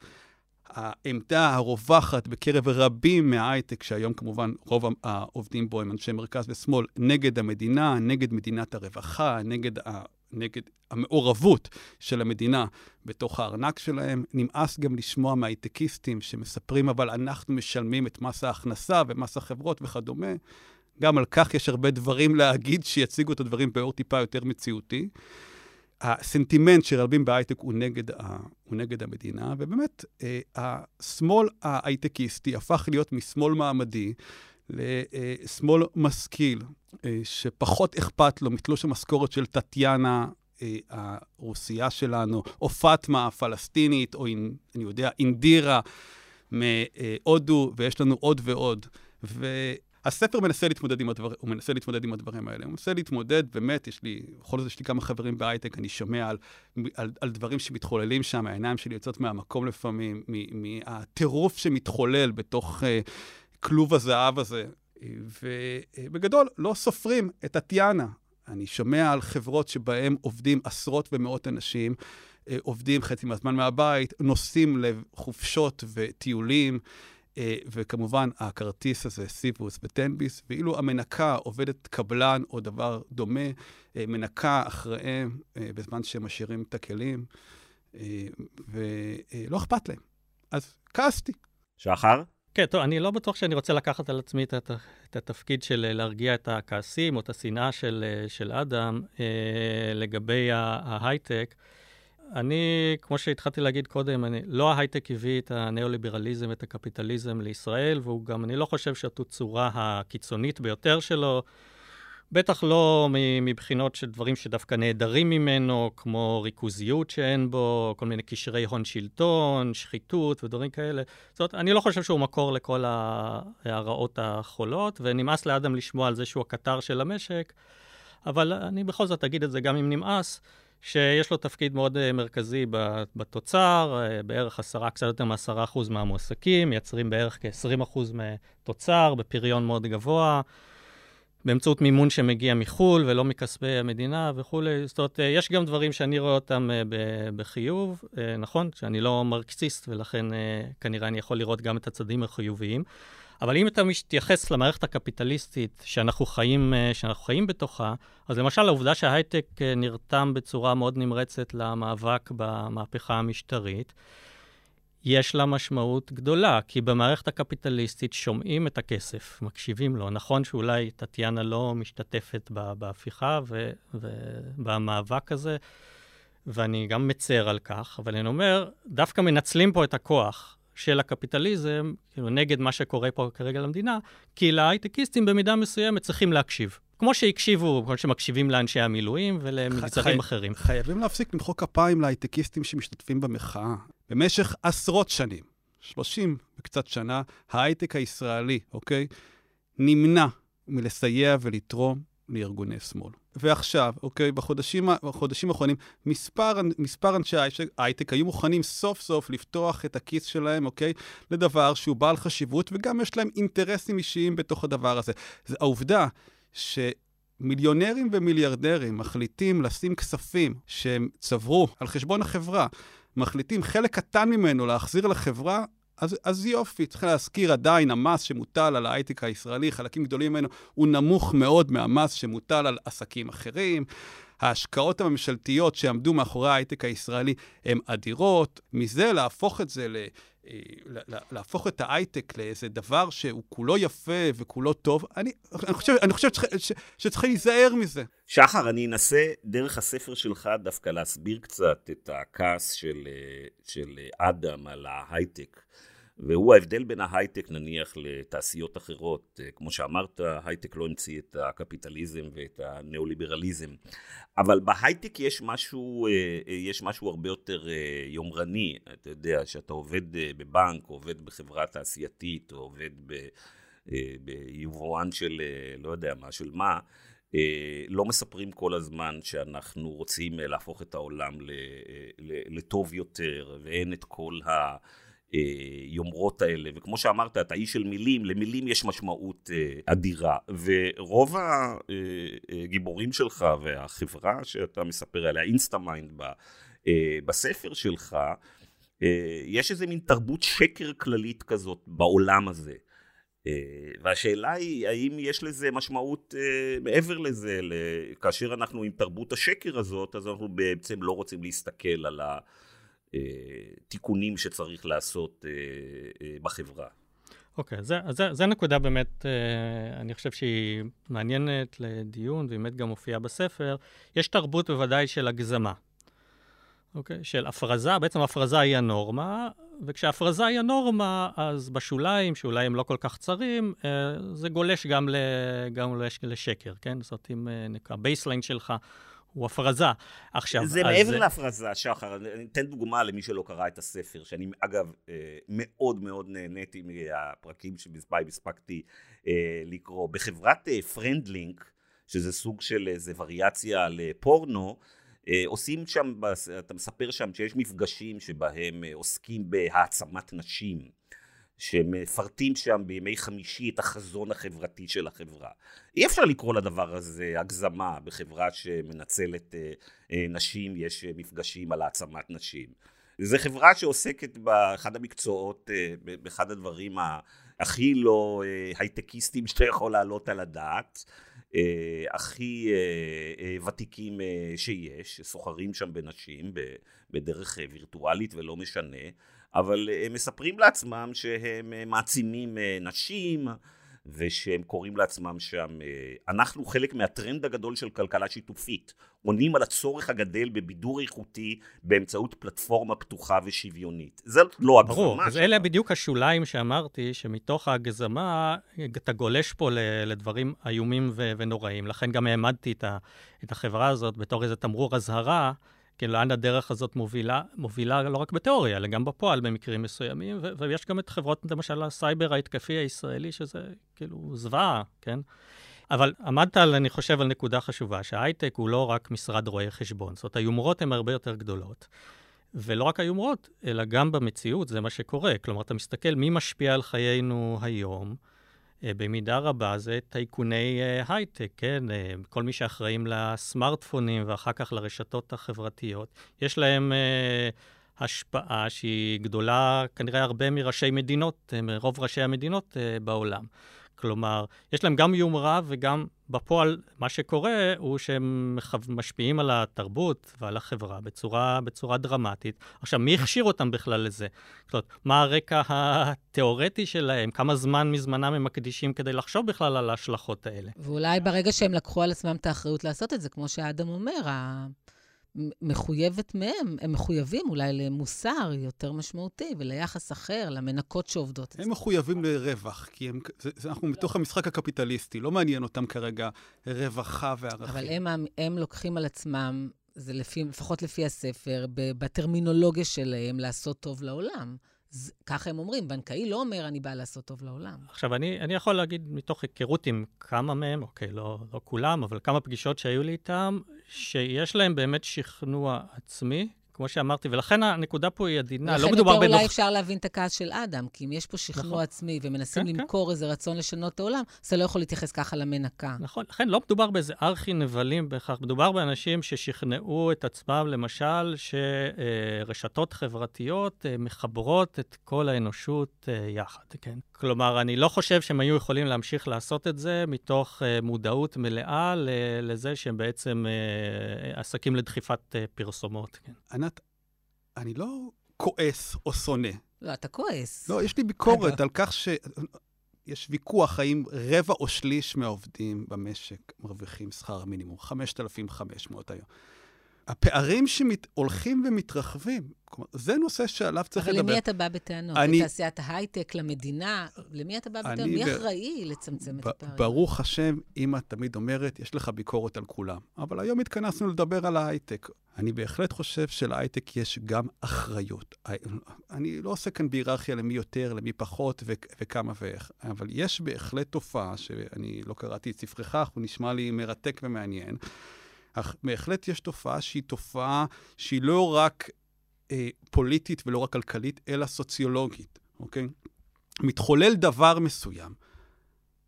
העמדה הרווחת בקרב רבים מההייטק, שהיום כמובן רוב העובדים בו הם אנשי מרכז ושמאל, נגד המדינה, נגד מדינת הרווחה, נגד, ה, נגד המעורבות של המדינה בתוך הארנק שלהם. נמאס גם לשמוע מהייטקיסטים שמספרים, אבל אנחנו משלמים את מס ההכנסה ומס החברות וכדומה. גם על כך יש הרבה דברים להגיד שיציגו את הדברים באור טיפה יותר מציאותי. הסנטימנט של רבים בהייטק הוא נגד, ה, הוא נגד המדינה, ובאמת, אה, השמאל ההייטקיסטי הפך להיות משמאל מעמדי לשמאל משכיל, אה, שפחות אכפת לו מתלוש המשכורת של טטיאנה אה, הרוסייה שלנו, או פאטמה הפלסטינית, או אני יודע, אינדירה מהודו, ויש לנו עוד ועוד. הספר מנסה להתמודד עם, הדבר, הוא מנסה להתמודד עם הדברים האלה. הוא מנסה להתמודד, באמת, יש לי, בכל זאת יש לי כמה חברים בהייטק, אני שומע על, על, על דברים שמתחוללים שם, העיניים שלי יוצאות מהמקום לפעמים, מהטירוף שמתחולל בתוך uh, כלוב הזהב הזה. ובגדול, לא סופרים את טטיאנה. אני שומע על חברות שבהן עובדים עשרות ומאות אנשים, אה, עובדים חצי מהזמן מהבית, נוסעים לחופשות וטיולים. אה, וכמובן, הכרטיס הזה, סיבוס וטנביס, ואילו המנקה עובדת קבלן או דבר דומה, אה, מנקה אחריהם אה, בזמן שהם משאירים את הכלים, ולא אכפת להם. אז כעסתי. שחר? כן, טוב, אני לא בטוח שאני רוצה לקחת על עצמי את, את התפקיד של להרגיע את הכעסים או את השנאה של, של אדם לגבי ההייטק. אני, כמו שהתחלתי להגיד קודם, אני, לא ההייטק הביא את הניאו-ליברליזם, את הקפיטליזם לישראל, והוא גם, אני לא חושב שזאת צורה הקיצונית ביותר שלו. בטח לא מבחינות של דברים שדווקא נעדרים ממנו, כמו ריכוזיות שאין בו, כל מיני קשרי הון שלטון, שחיתות ודברים כאלה. זאת אומרת, אני לא חושב שהוא מקור לכל הרעות החולות, ונמאס לאדם לשמוע על זה שהוא הקטר של המשק, אבל אני בכל זאת אגיד את זה גם אם נמאס. שיש לו תפקיד מאוד uh, מרכזי בתוצר, uh, בערך עשרה, קצת יותר מעשרה אחוז מהמועסקים, מייצרים בערך כ-20 אחוז מתוצר, בפריון מאוד גבוה, באמצעות מימון שמגיע מחו"ל ולא מכספי המדינה וכולי. זאת אומרת, uh, יש גם דברים שאני רואה אותם בחיוב, נכון, שאני לא מרקסיסט, ולכן כנראה אני יכול לראות גם את הצדדים החיוביים. אבל אם אתה מתייחס למערכת הקפיטליסטית שאנחנו חיים, אה, שאנחנו חיים בתוכה, אז למשל העובדה שההייטק אה, נרתם בצורה מאוד נמרצת למאבק במהפכה המשטרית, יש לה משמעות גדולה, כי במערכת הקפיטליסטית שומעים את הכסף, מקשיבים לו. נכון שאולי טטיאנה לא משתתפת בהפיכה ובמאבק הזה, ואני גם מצר על כך, אבל אני אומר, דווקא מנצלים פה את הכוח של הקפיטליזם, כאילו נגד מה שקורה פה כרגע למדינה, כי להייטקיסטים במידה מסוימת צריכים להקשיב. כמו שהקשיבו, כמו שמקשיבים לאנשי המילואים ולמגזרים חי... אחרים. חייבים להפסיק למחוא כפיים להייטקיסטים שמשתתפים במחאה. במשך עשרות שנים, 30 וקצת שנה, ההייטק הישראלי, אוקיי, נמנע מלסייע ולתרום לארגוני שמאל. ועכשיו, אוקיי, בחודשים, בחודשים האחרונים, מספר, מספר אנשי הייטק היו מוכנים סוף סוף לפתוח את הכיס שלהם, אוקיי, לדבר שהוא בעל חשיבות, וגם יש להם אינטרסים אישיים בתוך הדבר הזה. זה העובדה שמיליונרים ומיליארדרים מחליטים לשים כספים שהם צברו על חשבון החברה, מחליטים חלק קטן ממנו להחזיר לחברה, אז, אז יופי, צריך להזכיר עדיין, המס שמוטל על ההייטק הישראלי, חלקים גדולים ממנו, הוא נמוך מאוד מהמס שמוטל על עסקים אחרים. ההשקעות הממשלתיות שעמדו מאחורי ההייטק הישראלי הן אדירות. מזה להפוך את זה ל... אה, להפוך את ההייטק לאיזה דבר שהוא כולו יפה וכולו טוב, אני, אני חושב, אני חושב שצריך, שצריך להיזהר מזה. שחר, אני אנסה דרך הספר שלך דווקא להסביר קצת את הכעס של, אה, של אדם על ההייטק. והוא ההבדל בין ההייטק נניח לתעשיות אחרות. אה, כמו שאמרת, הייטק לא המציא את הקפיטליזם ואת הניאו-ליברליזם. אבל בהייטק יש משהו, אה, אה, יש משהו הרבה יותר יומרני. אתה יודע, שאתה עובד בבנק, עובד בחברה תעשייתית, או עובד ביבואן של לא יודע מה, של מה. לא מספרים כל הזמן שאנחנו רוצים להפוך את העולם לטוב יותר, ואין את כל ה... היומרות אה, האלה, וכמו שאמרת, אתה איש של מילים, למילים יש משמעות אה, אדירה, ורוב הגיבורים שלך והחברה שאתה מספר עליה, אינסטמיינד אה, בספר שלך, יש איזה מין תרבות שקר כללית כזאת בעולם הזה. והשאלה היא, האם יש לזה משמעות מעבר לזה, כאשר אנחנו עם תרבות השקר הזאת, אז אנחנו בעצם לא רוצים להסתכל על ה... תיקונים שצריך לעשות אה, אה, בחברה. אוקיי, okay, זו נקודה באמת, אה, אני חושב שהיא מעניינת לדיון, והיא באמת גם מופיעה בספר. יש תרבות בוודאי של הגזמה, אוקיי? Okay, של הפרזה, בעצם הפרזה היא הנורמה, וכשהפרזה היא הנורמה, אז בשוליים, שאולי הם לא כל כך צרים, זה גולש גם, ל, גם לשקר, כן? זאת אומרת, אם נקרא, baseline שלך הוא הפרזה. עכשיו, זה מעבר להפרזה, שחר. אני אתן דוגמה למי שלא קרא את הספר, שאני אגב אה, מאוד מאוד נהניתי מהפרקים שבספייב הספקתי אה, לקרוא. בחברת פרנדלינק, שזה סוג של איזה וריאציה על פורנו, עושים שם, אתה מספר שם שיש מפגשים שבהם עוסקים בהעצמת נשים. שמפרטים שם בימי חמישי את החזון החברתי של החברה. אי אפשר לקרוא לדבר הזה הגזמה בחברה שמנצלת אה, אה, נשים, יש אה, מפגשים על העצמת נשים. זו חברה שעוסקת באחד המקצועות, באחד הדברים הכי לא הייטקיסטים שאתה יכול להעלות על הדעת. הכי ותיקים שיש, סוחרים שם בנשים בדרך וירטואלית ולא משנה, אבל הם מספרים לעצמם שהם אה, מעצימים אה, נשים, ושהם קוראים לעצמם שם, אה, אנחנו חלק מהטרנד הגדול של כלכלה שיתופית, עונים על הצורך הגדל בבידור איכותי באמצעות פלטפורמה פתוחה ושוויונית. זה לא הגזמה. ברור, אז אלה בדיוק השוליים שאמרתי, שמתוך ההגזמה אתה גולש פה לדברים איומים ונוראים. לכן גם העמדתי את החברה הזאת בתור איזה תמרור אזהרה. כן, לאן הדרך הזאת מובילה, מובילה לא רק בתיאוריה, אלא גם בפועל במקרים מסוימים, ו- ויש גם את חברות, למשל, הסייבר ההתקפי הישראלי, שזה כאילו זוועה, כן? אבל עמדת, על, אני חושב, על נקודה חשובה, שההייטק הוא לא רק משרד רואי חשבון. זאת אומרת, היומרות הן הרבה יותר גדולות. ולא רק היומרות, אלא גם במציאות, זה מה שקורה. כלומר, אתה מסתכל מי משפיע על חיינו היום, במידה רבה זה טייקוני אה, הייטק, כן? אה, כל מי שאחראים לסמארטפונים ואחר כך לרשתות החברתיות, יש להם השפעה שהיא גדולה כנראה הרבה מראשי מדינות, מרוב ראשי המדינות בעולם. כלומר, יש להם גם יומרה וגם בפועל מה שקורה הוא שהם משפיעים על התרבות ועל החברה בצורה, בצורה דרמטית. עכשיו, מי הכשיר אותם בכלל לזה? זאת מה הרקע התיאורטי שלהם? כמה זמן מזמנם הם מקדישים כדי לחשוב בכלל על ההשלכות האלה? ואולי ברגע שהם לקחו על עצמם את האחריות לעשות את זה, כמו שאדם אומר, מחויבת מהם, הם מחויבים אולי למוסר יותר משמעותי וליחס אחר, למנקות שעובדות. הם מחויבים לרווח, כי הם, זה, זה, אנחנו בתוך המשחק הקפיטליסטי, לא מעניין אותם כרגע רווחה וערכים. אבל הם, הם לוקחים על עצמם, זה לפי, לפחות לפי הספר, בטרמינולוגיה שלהם, לעשות טוב לעולם. ככה הם אומרים, בנקאי לא אומר, אני בא לעשות טוב לעולם. עכשיו, אני, אני יכול להגיד מתוך היכרות עם כמה מהם, אוקיי, לא, לא כולם, אבל כמה פגישות שהיו לי איתם, שיש להם באמת שכנוע עצמי, כמו שאמרתי, ולכן הנקודה פה היא עדינה, לא מדובר בדוח... ולכן אולי אפשר להבין את הכעס של אדם, כי אם יש פה שכנוע נכון. עצמי ומנסים כן, כן. למכור כן. איזה רצון לשנות את העולם, אז אתה לא יכול להתייחס ככה למנקה. נכון, לכן לא מדובר באיזה ארכי-נבלים בהכרח, מדובר באנשים ששכנעו את עצמם, למשל, שרשתות חברתיות אה, מחברות את כל האנושות אה, יחד, כן? כלומר, אני לא חושב שהם היו יכולים להמשיך לעשות את זה מתוך uh, מודעות מלאה לזה שהם בעצם עסקים לדחיפת פרסומות. כן. אני לא כועס או שונא. לא, אתה כועס. לא, יש לי ביקורת על כך ש... יש ויכוח האם רבע או שליש מהעובדים במשק מרוויחים שכר מינימום, 5,500 היום. הפערים שהולכים ומתרחבים, כלומר, זה נושא שעליו צריך אבל לדבר. אבל למי אתה בא בטענות? אני... לתעשיית ההייטק, למדינה? למי אתה בא בטענות? מי ב... אחראי לצמצם ב... את הפערים? ברוך השם, אמא תמיד אומרת, יש לך ביקורת על כולם. אבל היום התכנסנו לדבר על ההייטק. אני בהחלט חושב שלהייטק יש גם אחריות. אני לא עושה כאן בהיררכיה למי יותר, למי פחות ו- וכמה ואיך, אבל יש בהחלט תופעה, שאני לא קראתי את ספרך, הוא נשמע לי מרתק ומעניין. אך בהחלט יש תופעה שהיא תופעה שהיא לא רק אה, פוליטית ולא רק כלכלית, אלא סוציולוגית, אוקיי? מתחולל דבר מסוים.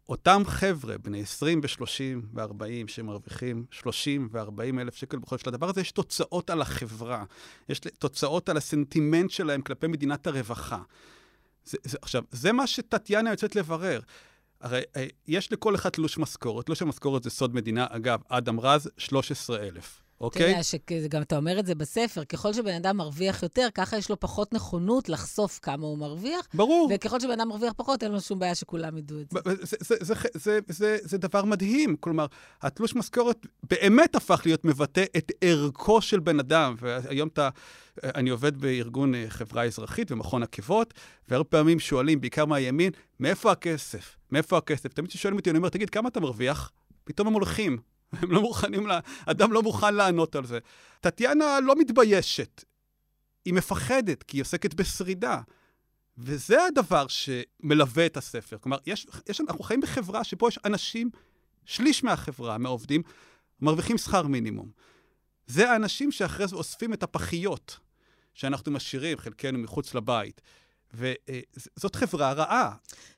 אותם חבר'ה, בני 20 ו-30 ו-40, שמרוויחים 30 ו-40 אלף שקל בחודש, לדבר הזה יש תוצאות על החברה. יש תוצאות על הסנטימנט שלהם כלפי מדינת הרווחה. זה, זה, עכשיו, זה מה שטטיאנה יוצאת לברר. הרי אה, יש לכל אחד תלוש משכורת. תלוש המשכורת זה סוד מדינה. אגב, אדם רז, 13,000. אוקיי? אתה יודע שגם אתה אומר את זה בספר, ככל שבן אדם מרוויח יותר, ככה יש לו פחות נכונות לחשוף כמה הוא מרוויח. ברור. וככל שבן אדם מרוויח פחות, אין לו שום בעיה שכולם ידעו את זה. זה, זה, זה, זה, זה, זה דבר מדהים. כלומר, התלוש משכורת באמת הפך להיות מבטא את ערכו של בן אדם. והיום אתה... אני עובד בארגון אה, חברה אזרחית ומכון עקבות, והרבה פעמים שואלים, בעיקר מהימין, מאיפה הכסף? מאיפה הכסף? תמיד כששואלים אותי, אני אומר, תגיד, כמה אתה מרוויח? פתאום הם הולכים. הם לא מוכנים, לה... אדם לא מוכן לענות על זה. טטיאנה לא מתביישת, היא מפחדת, כי היא עוסקת בשרידה. וזה הדבר שמלווה את הספר. כלומר, יש, יש, אנחנו חיים בחברה שפה יש אנשים, שליש מהחברה, מהעובדים, מרוויחים שכר מינימום. זה האנשים שאחרי זה אוספים את הפחיות שאנחנו משאירים, חלקנו מחוץ לבית. וזאת חברה רעה.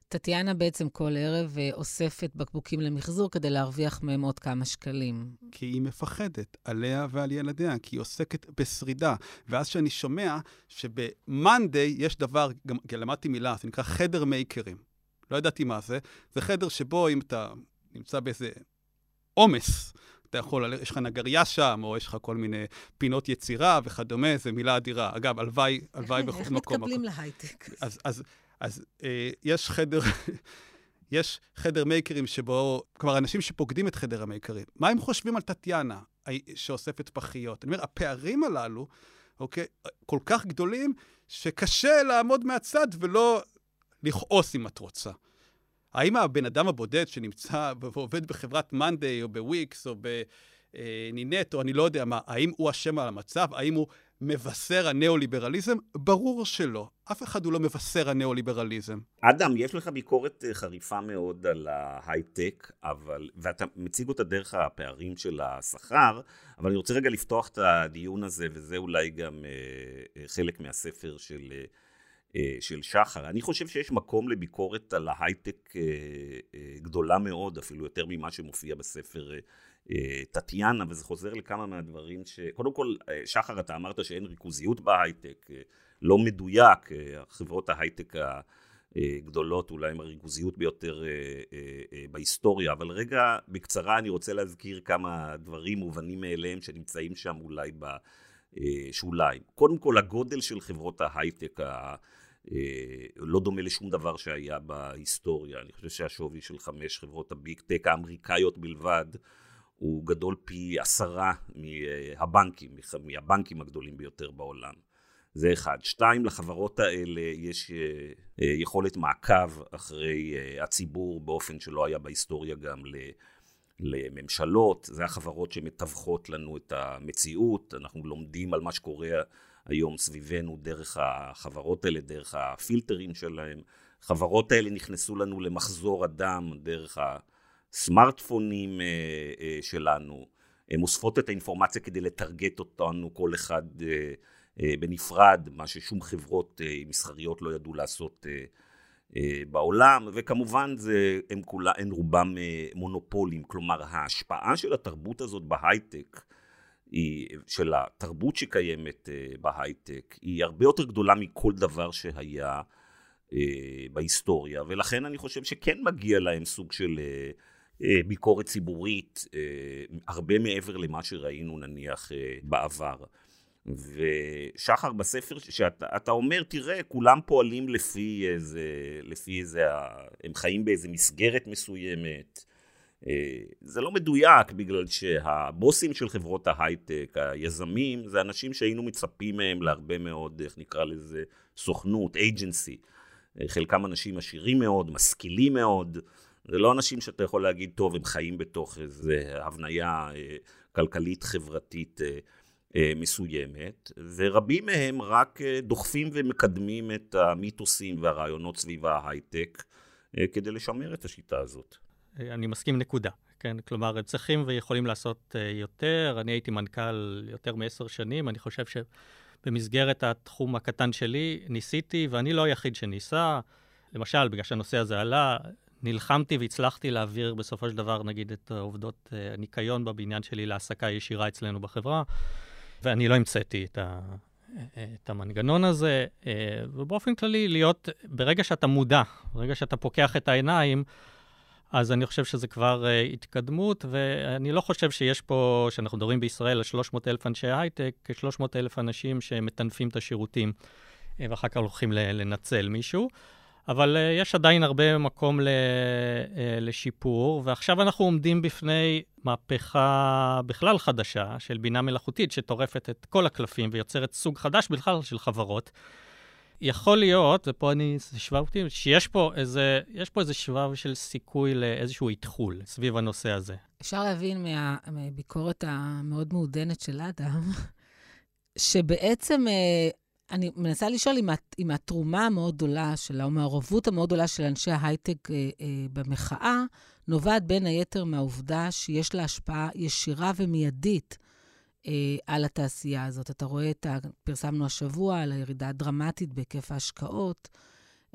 טטיאנה בעצם כל ערב אה, אוספת בקבוקים למחזור כדי להרוויח מהם עוד כמה שקלים. כי היא מפחדת עליה ועל ילדיה, כי היא עוסקת בשרידה. ואז כשאני שומע שבמאנדיי יש דבר, גם למדתי מילה, זה נקרא חדר מייקרים. לא ידעתי מה זה. זה חדר שבו אם אתה נמצא באיזה עומס, אתה יכול, יש לך נגריה שם, או יש לך כל מיני פינות יצירה וכדומה, זו מילה אדירה. אגב, הלוואי, הלוואי בכל מקום. איך מתקבלים להייטק? אז, אז, אז אה, יש חדר, יש חדר מייקרים שבו, כלומר, אנשים שפוקדים את חדר המייקרים, מה הם חושבים על טטיאנה שאוספת פחיות? אני אומר, הפערים הללו, אוקיי, כל כך גדולים, שקשה לעמוד מהצד ולא לכעוס אם את רוצה. האם הבן אדם הבודד שנמצא ועובד בחברת מאנדיי או בוויקס או בנינט או אני לא יודע מה, האם הוא אשם על המצב? האם הוא מבשר הניאו-ליברליזם? ברור שלא. אף אחד הוא לא מבשר הניאו-ליברליזם. אדם, יש לך ביקורת אה, חריפה מאוד על ההייטק, אבל, ואתה מציג אותה דרך הפערים של השכר, אבל אני רוצה רגע לפתוח את הדיון הזה, וזה אולי גם אה, אה חלק מהספר של... של שחר. אני חושב שיש מקום לביקורת על ההייטק גדולה מאוד, אפילו יותר ממה שמופיע בספר טטיאנה, וזה חוזר לכמה מהדברים ש... קודם כל, שחר, אתה אמרת שאין ריכוזיות בהייטק, לא מדויק, חברות ההייטק הגדולות אולי עם הריכוזיות ביותר בהיסטוריה, אבל רגע, בקצרה אני רוצה להזכיר כמה דברים מובנים מאליהם שנמצאים שם אולי בשוליים. קודם כל, הגודל של חברות ההייטק אה, לא דומה לשום דבר שהיה בהיסטוריה. אני חושב שהשווי של חמש חברות הביג טק האמריקאיות בלבד הוא גדול פי עשרה מהבנקים, מהבנקים הגדולים ביותר בעולם. זה אחד. שתיים, לחברות האלה יש אה, אה, יכולת מעקב אחרי הציבור באופן שלא היה בהיסטוריה גם לממשלות. זה החברות שמתווכות לנו את המציאות, אנחנו לומדים על מה שקורה היום סביבנו דרך החברות האלה, דרך הפילטרים שלהם. חברות האלה נכנסו לנו למחזור אדם דרך הסמארטפונים אה, אה, שלנו. הן אוספות את האינפורמציה כדי לטרגט אותנו כל אחד אה, בנפרד, מה ששום חברות מסחריות לא ידעו לעשות בעולם, וכמובן זה, הם, כולה, הם רובם מונופולים, כלומר ההשפעה של התרבות הזאת בהייטק היא, של התרבות שקיימת בהייטק היא הרבה יותר גדולה מכל דבר שהיה בהיסטוריה, ולכן אני חושב שכן מגיע להם סוג של ביקורת ציבורית, הרבה מעבר למה שראינו נניח בעבר. ושחר בספר שאתה אומר, תראה, כולם פועלים לפי איזה, לפי איזה, הם חיים באיזה מסגרת מסוימת, אה, זה לא מדויק, בגלל שהבוסים של חברות ההייטק, היזמים, זה אנשים שהיינו מצפים מהם להרבה מאוד, איך נקרא לזה, סוכנות, אייג'נסי. חלקם אנשים עשירים מאוד, משכילים מאוד. זה לא אנשים שאתה יכול להגיד, טוב, הם חיים בתוך איזו הבניה אה, כלכלית חברתית אה, מסוימת, ורבים מהם רק דוחפים ומקדמים את המיתוסים והרעיונות סביב ההייטק כדי לשמר את השיטה הזאת. אני מסכים נקודה. כן, כלומר, הם צריכים ויכולים לעשות יותר. אני הייתי מנכ"ל יותר מעשר שנים, אני חושב שבמסגרת התחום הקטן שלי ניסיתי, ואני לא היחיד שניסה. למשל, בגלל שהנושא הזה עלה, נלחמתי והצלחתי להעביר בסופו של דבר, נגיד, את עובדות uh, הניקיון בבניין שלי להעסקה ישירה אצלנו בחברה, ואני לא המצאתי את, ה, את המנגנון הזה, uh, ובאופן כללי, להיות, ברגע שאתה מודע, ברגע שאתה פוקח את העיניים, אז אני חושב שזה כבר uh, התקדמות, ואני לא חושב שיש פה, שאנחנו מדברים בישראל על 300 אלף אנשי הייטק, כ-300 אלף אנשים שמטנפים את השירותים, ואחר כך הולכים לנצל מישהו. אבל uh, יש עדיין הרבה מקום ל, uh, לשיפור, ועכשיו אנחנו עומדים בפני מהפכה בכלל חדשה של בינה מלאכותית, שטורפת את כל הקלפים ויוצרת סוג חדש בכלל של חברות. יכול להיות, ופה אני, שבב אופטימי, שיש פה איזה, יש פה איזה שבב של סיכוי לאיזשהו איתחול סביב הנושא הזה. אפשר להבין מה, מהביקורת המאוד מעודנת של אדם, שבעצם אה, אני מנסה לשאול אם, אם התרומה המאוד גדולה של, המעורבות המאוד גדולה של אנשי ההייטק אה, אה, במחאה, נובעת בין היתר מהעובדה שיש לה השפעה ישירה ומיידית אה, על התעשייה הזאת. אתה רואה את ה... פרסמנו השבוע על הירידה הדרמטית בהיקף ההשקעות.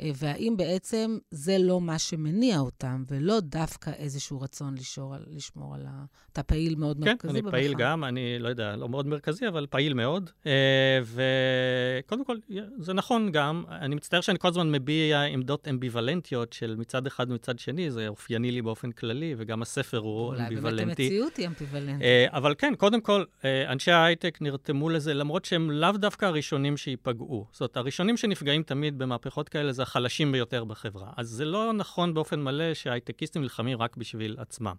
אה, והאם בעצם זה לא מה שמניע אותם, ולא דווקא איזשהו רצון לשור, לשמור על ה... אתה פעיל מאוד כן, מרכזי במחאה. כן, אני פעיל גם, אני לא יודע, לא מאוד מרכזי, אבל פעיל מאוד. אה, וקודם כל, זה נכון גם, אני מצטער שאני כל הזמן מביע עמדות אמביוולנטיות של מצד אחד ומצד שני, זה אופייני לי באופן כללי, וגם הספר הוא אמביוולנטי. אולי באמת המציאות היא אמביוולנטית. אבל כן, קודם כל, אנשי ההייטק נרתמו לזה, למרות שהם לאו דווקא הראשונים שייפגעו. זאת אומרת, הראשונים שנפגעים תמיד במהפכות כאלה זה החלשים ביותר בחברה. אז זה לא נכון באופן מלא שהייטקיסטים נלחמים רק בשביל עצמם.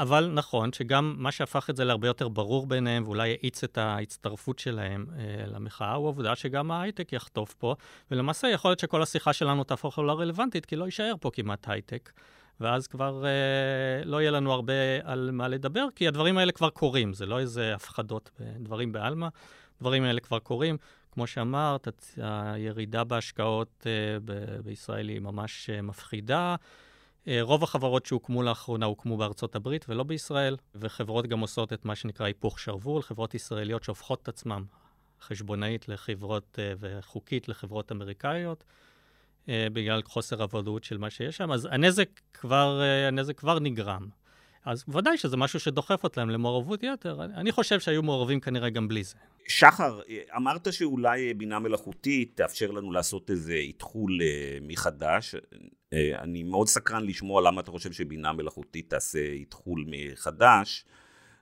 אבל נכון שגם מה שהפך את זה להרבה יותר ברור ביניהם, ואולי האיץ את ההצטרפות שלהם אה, למחאה, הוא העובדה שגם ההייטק יחטוף פה, ולמעשה יכול להיות שכל השיחה שלנו תהפוך לא רלוונטית, כי לא יישאר פה כמעט הייטק. ואז כבר אה, לא יהיה לנו הרבה על מה לדבר, כי הדברים האלה כבר קורים, זה לא איזה הפחדות, דברים בעלמא, הדברים האלה כבר קורים. כמו שאמרת, הירידה בהשקעות ב- בישראל היא ממש uh, מפחידה. Uh, רוב החברות שהוקמו לאחרונה הוקמו בארצות הברית ולא בישראל, וחברות גם עושות את מה שנקרא היפוך שרוול, חברות ישראליות שהופכות את עצמן חשבונאית לחברות וחוקית לחברות אמריקאיות, בגלל חוסר הוודאות של מה שיש שם. אז הנזק כבר, הנזק כבר נגרם. אז ודאי שזה משהו שדוחף אותם למעורבות יתר. אני חושב שהיו מעורבים כנראה גם בלי זה. שחר, אמרת שאולי בינה מלאכותית תאפשר לנו לעשות איזה איתחול אה, מחדש. אה, אני מאוד סקרן לשמוע למה אתה חושב שבינה מלאכותית תעשה איתחול מחדש,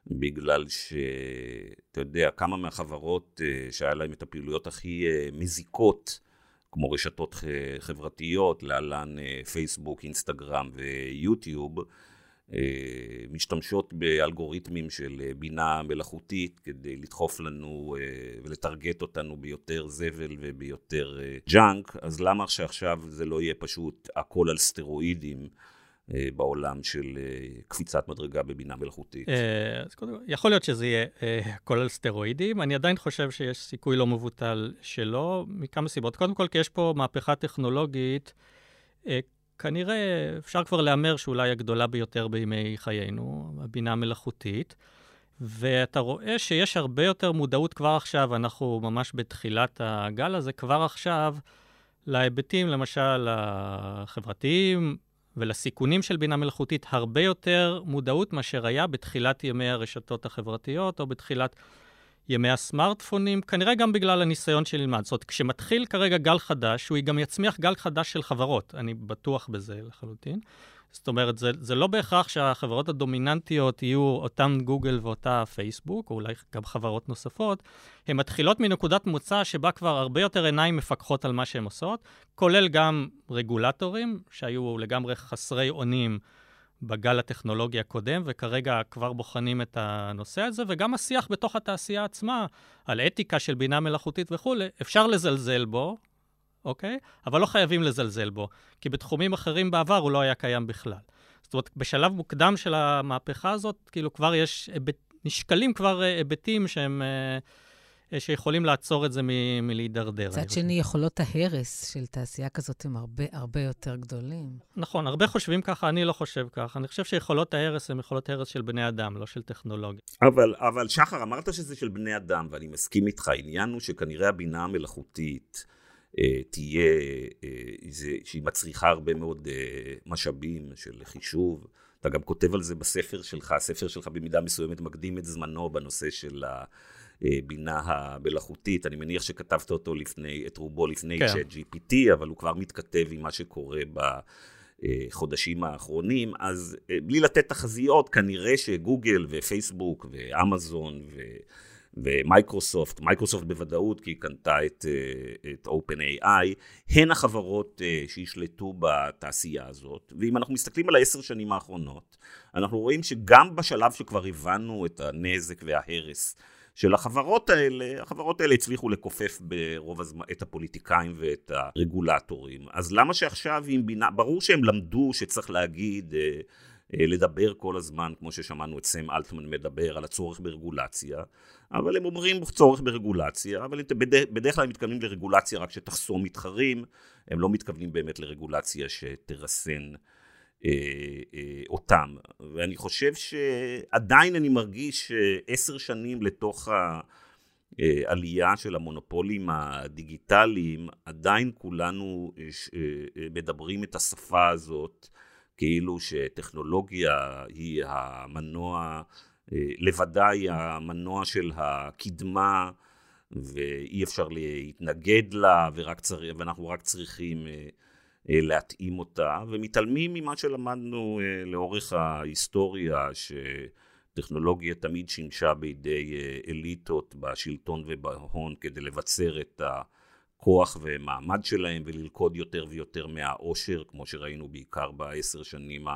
בגלל שאתה יודע, כמה מהחברות אה, שהיה להן את הפעילויות הכי מזיקות, כמו רשתות חברתיות, להלן פייסבוק, אינסטגרם ויוטיוב, משתמשות באלגוריתמים של אה, בינה מלאכותית כדי לדחוף לנו אה, ולטרגט אותנו ביותר זבל וביותר junk, אז למה שעכשיו זה לא יהיה פשוט הכל על סטרואידים? בעולם של קפיצת מדרגה בבינה מלאכותית. אז יכול להיות שזה יהיה הכל על סטרואידים. אני עדיין חושב שיש סיכוי לא מבוטל שלא, מכמה סיבות. קודם כל, כי יש פה מהפכה טכנולוגית כנראה אפשר כבר להמר שאולי הגדולה ביותר בימי חיינו, הבינה המלאכותית. ואתה רואה שיש הרבה יותר מודעות כבר עכשיו, אנחנו ממש בתחילת הגל הזה, כבר עכשיו, להיבטים, למשל, החברתיים ולסיכונים של בינה מלאכותית, הרבה יותר מודעות מאשר היה בתחילת ימי הרשתות החברתיות, או בתחילת ימי הסמארטפונים, כנראה גם בגלל הניסיון שנלמד. זאת אומרת, כשמתחיל כרגע גל חדש, הוא גם יצמיח גל חדש של חברות, אני בטוח בזה לחלוטין. זאת אומרת, זה, זה לא בהכרח שהחברות הדומיננטיות יהיו אותן גוגל ואותה פייסבוק, או אולי גם חברות נוספות, הן מתחילות מנקודת מוצא שבה כבר הרבה יותר עיניים מפקחות על מה שהן עושות, כולל גם רגולטורים שהיו לגמרי חסרי אונים בגל הטכנולוגי הקודם, וכרגע כבר בוחנים את הנושא הזה, וגם השיח בתוך התעשייה עצמה, על אתיקה של בינה מלאכותית וכולי, אפשר לזלזל בו, אוקיי? אבל לא חייבים לזלזל בו, כי בתחומים אחרים בעבר הוא לא היה קיים בכלל. זאת אומרת, בשלב מוקדם של המהפכה הזאת, כאילו כבר יש, נשקלים כבר אה, היבטים שהם... אה, שיכולים לעצור את זה מ- מלהידרדר. מצד שני, יכולות ההרס של תעשייה כזאת הם הרבה הרבה יותר גדולים. נכון, הרבה חושבים ככה, אני לא חושב ככה. אני חושב שיכולות ההרס הן יכולות הרס של בני אדם, לא של טכנולוגיה. אבל, אבל שחר, אמרת שזה של בני אדם, ואני מסכים איתך. העניין הוא שכנראה הבינה המלאכותית אה, תהיה, אה, זה, שהיא מצריכה הרבה מאוד אה, משאבים של חישוב. אתה גם כותב על זה בספר שלך, הספר שלך במידה מסוימת מקדים את זמנו בנושא של ה... הבינה המלאכותית, אני מניח שכתבת אותו לפני, את רובו לפני כן. צ'אט GPT, אבל הוא כבר מתכתב עם מה שקורה בחודשים האחרונים, אז אה, בלי לתת תחזיות, כנראה שגוגל ופייסבוק ואמזון ו... ומייקרוסופט, מייקרוסופט בוודאות, כי היא קנתה את, אה, את OpenAI, הן החברות אה, שישלטו בתעשייה הזאת. ואם אנחנו מסתכלים על העשר שנים האחרונות, אנחנו רואים שגם בשלב שכבר הבנו את הנזק וההרס של החברות האלה, החברות האלה הצליחו לכופף ברוב הזמן את הפוליטיקאים ואת הרגולטורים. אז למה שעכשיו עם בינה, ברור שהם למדו שצריך להגיד, אה, אה, לדבר כל הזמן, כמו ששמענו את סם אלטמן מדבר, על הצורך ברגולציה, אבל הם אומרים צורך ברגולציה, אבל בדרך, בדרך כלל הם מתכוונים לרגולציה רק שתחסום מתחרים, הם לא מתכוונים באמת לרגולציה שתרסן. אה, אה, אותם. ואני חושב שעדיין אני מרגיש שעשר שנים לתוך העלייה של המונופולים הדיגיטליים, עדיין כולנו אה, מדברים את השפה הזאת, כאילו שטכנולוגיה היא המנוע, לבדה היא המנוע של הקדמה, ואי אפשר להתנגד לה, ורק צר... ואנחנו רק צריכים אה, להתאים אותה, ומתעלמים ממה שלמדנו אה, לאורך ההיסטוריה, שטכנולוגיה תמיד שימשה בידי אה, אליטות בשלטון ובהון כדי לבצר את הכוח ומעמד שלהם וללכוד יותר ויותר מהעושר, כמו שראינו בעיקר בעשר שנים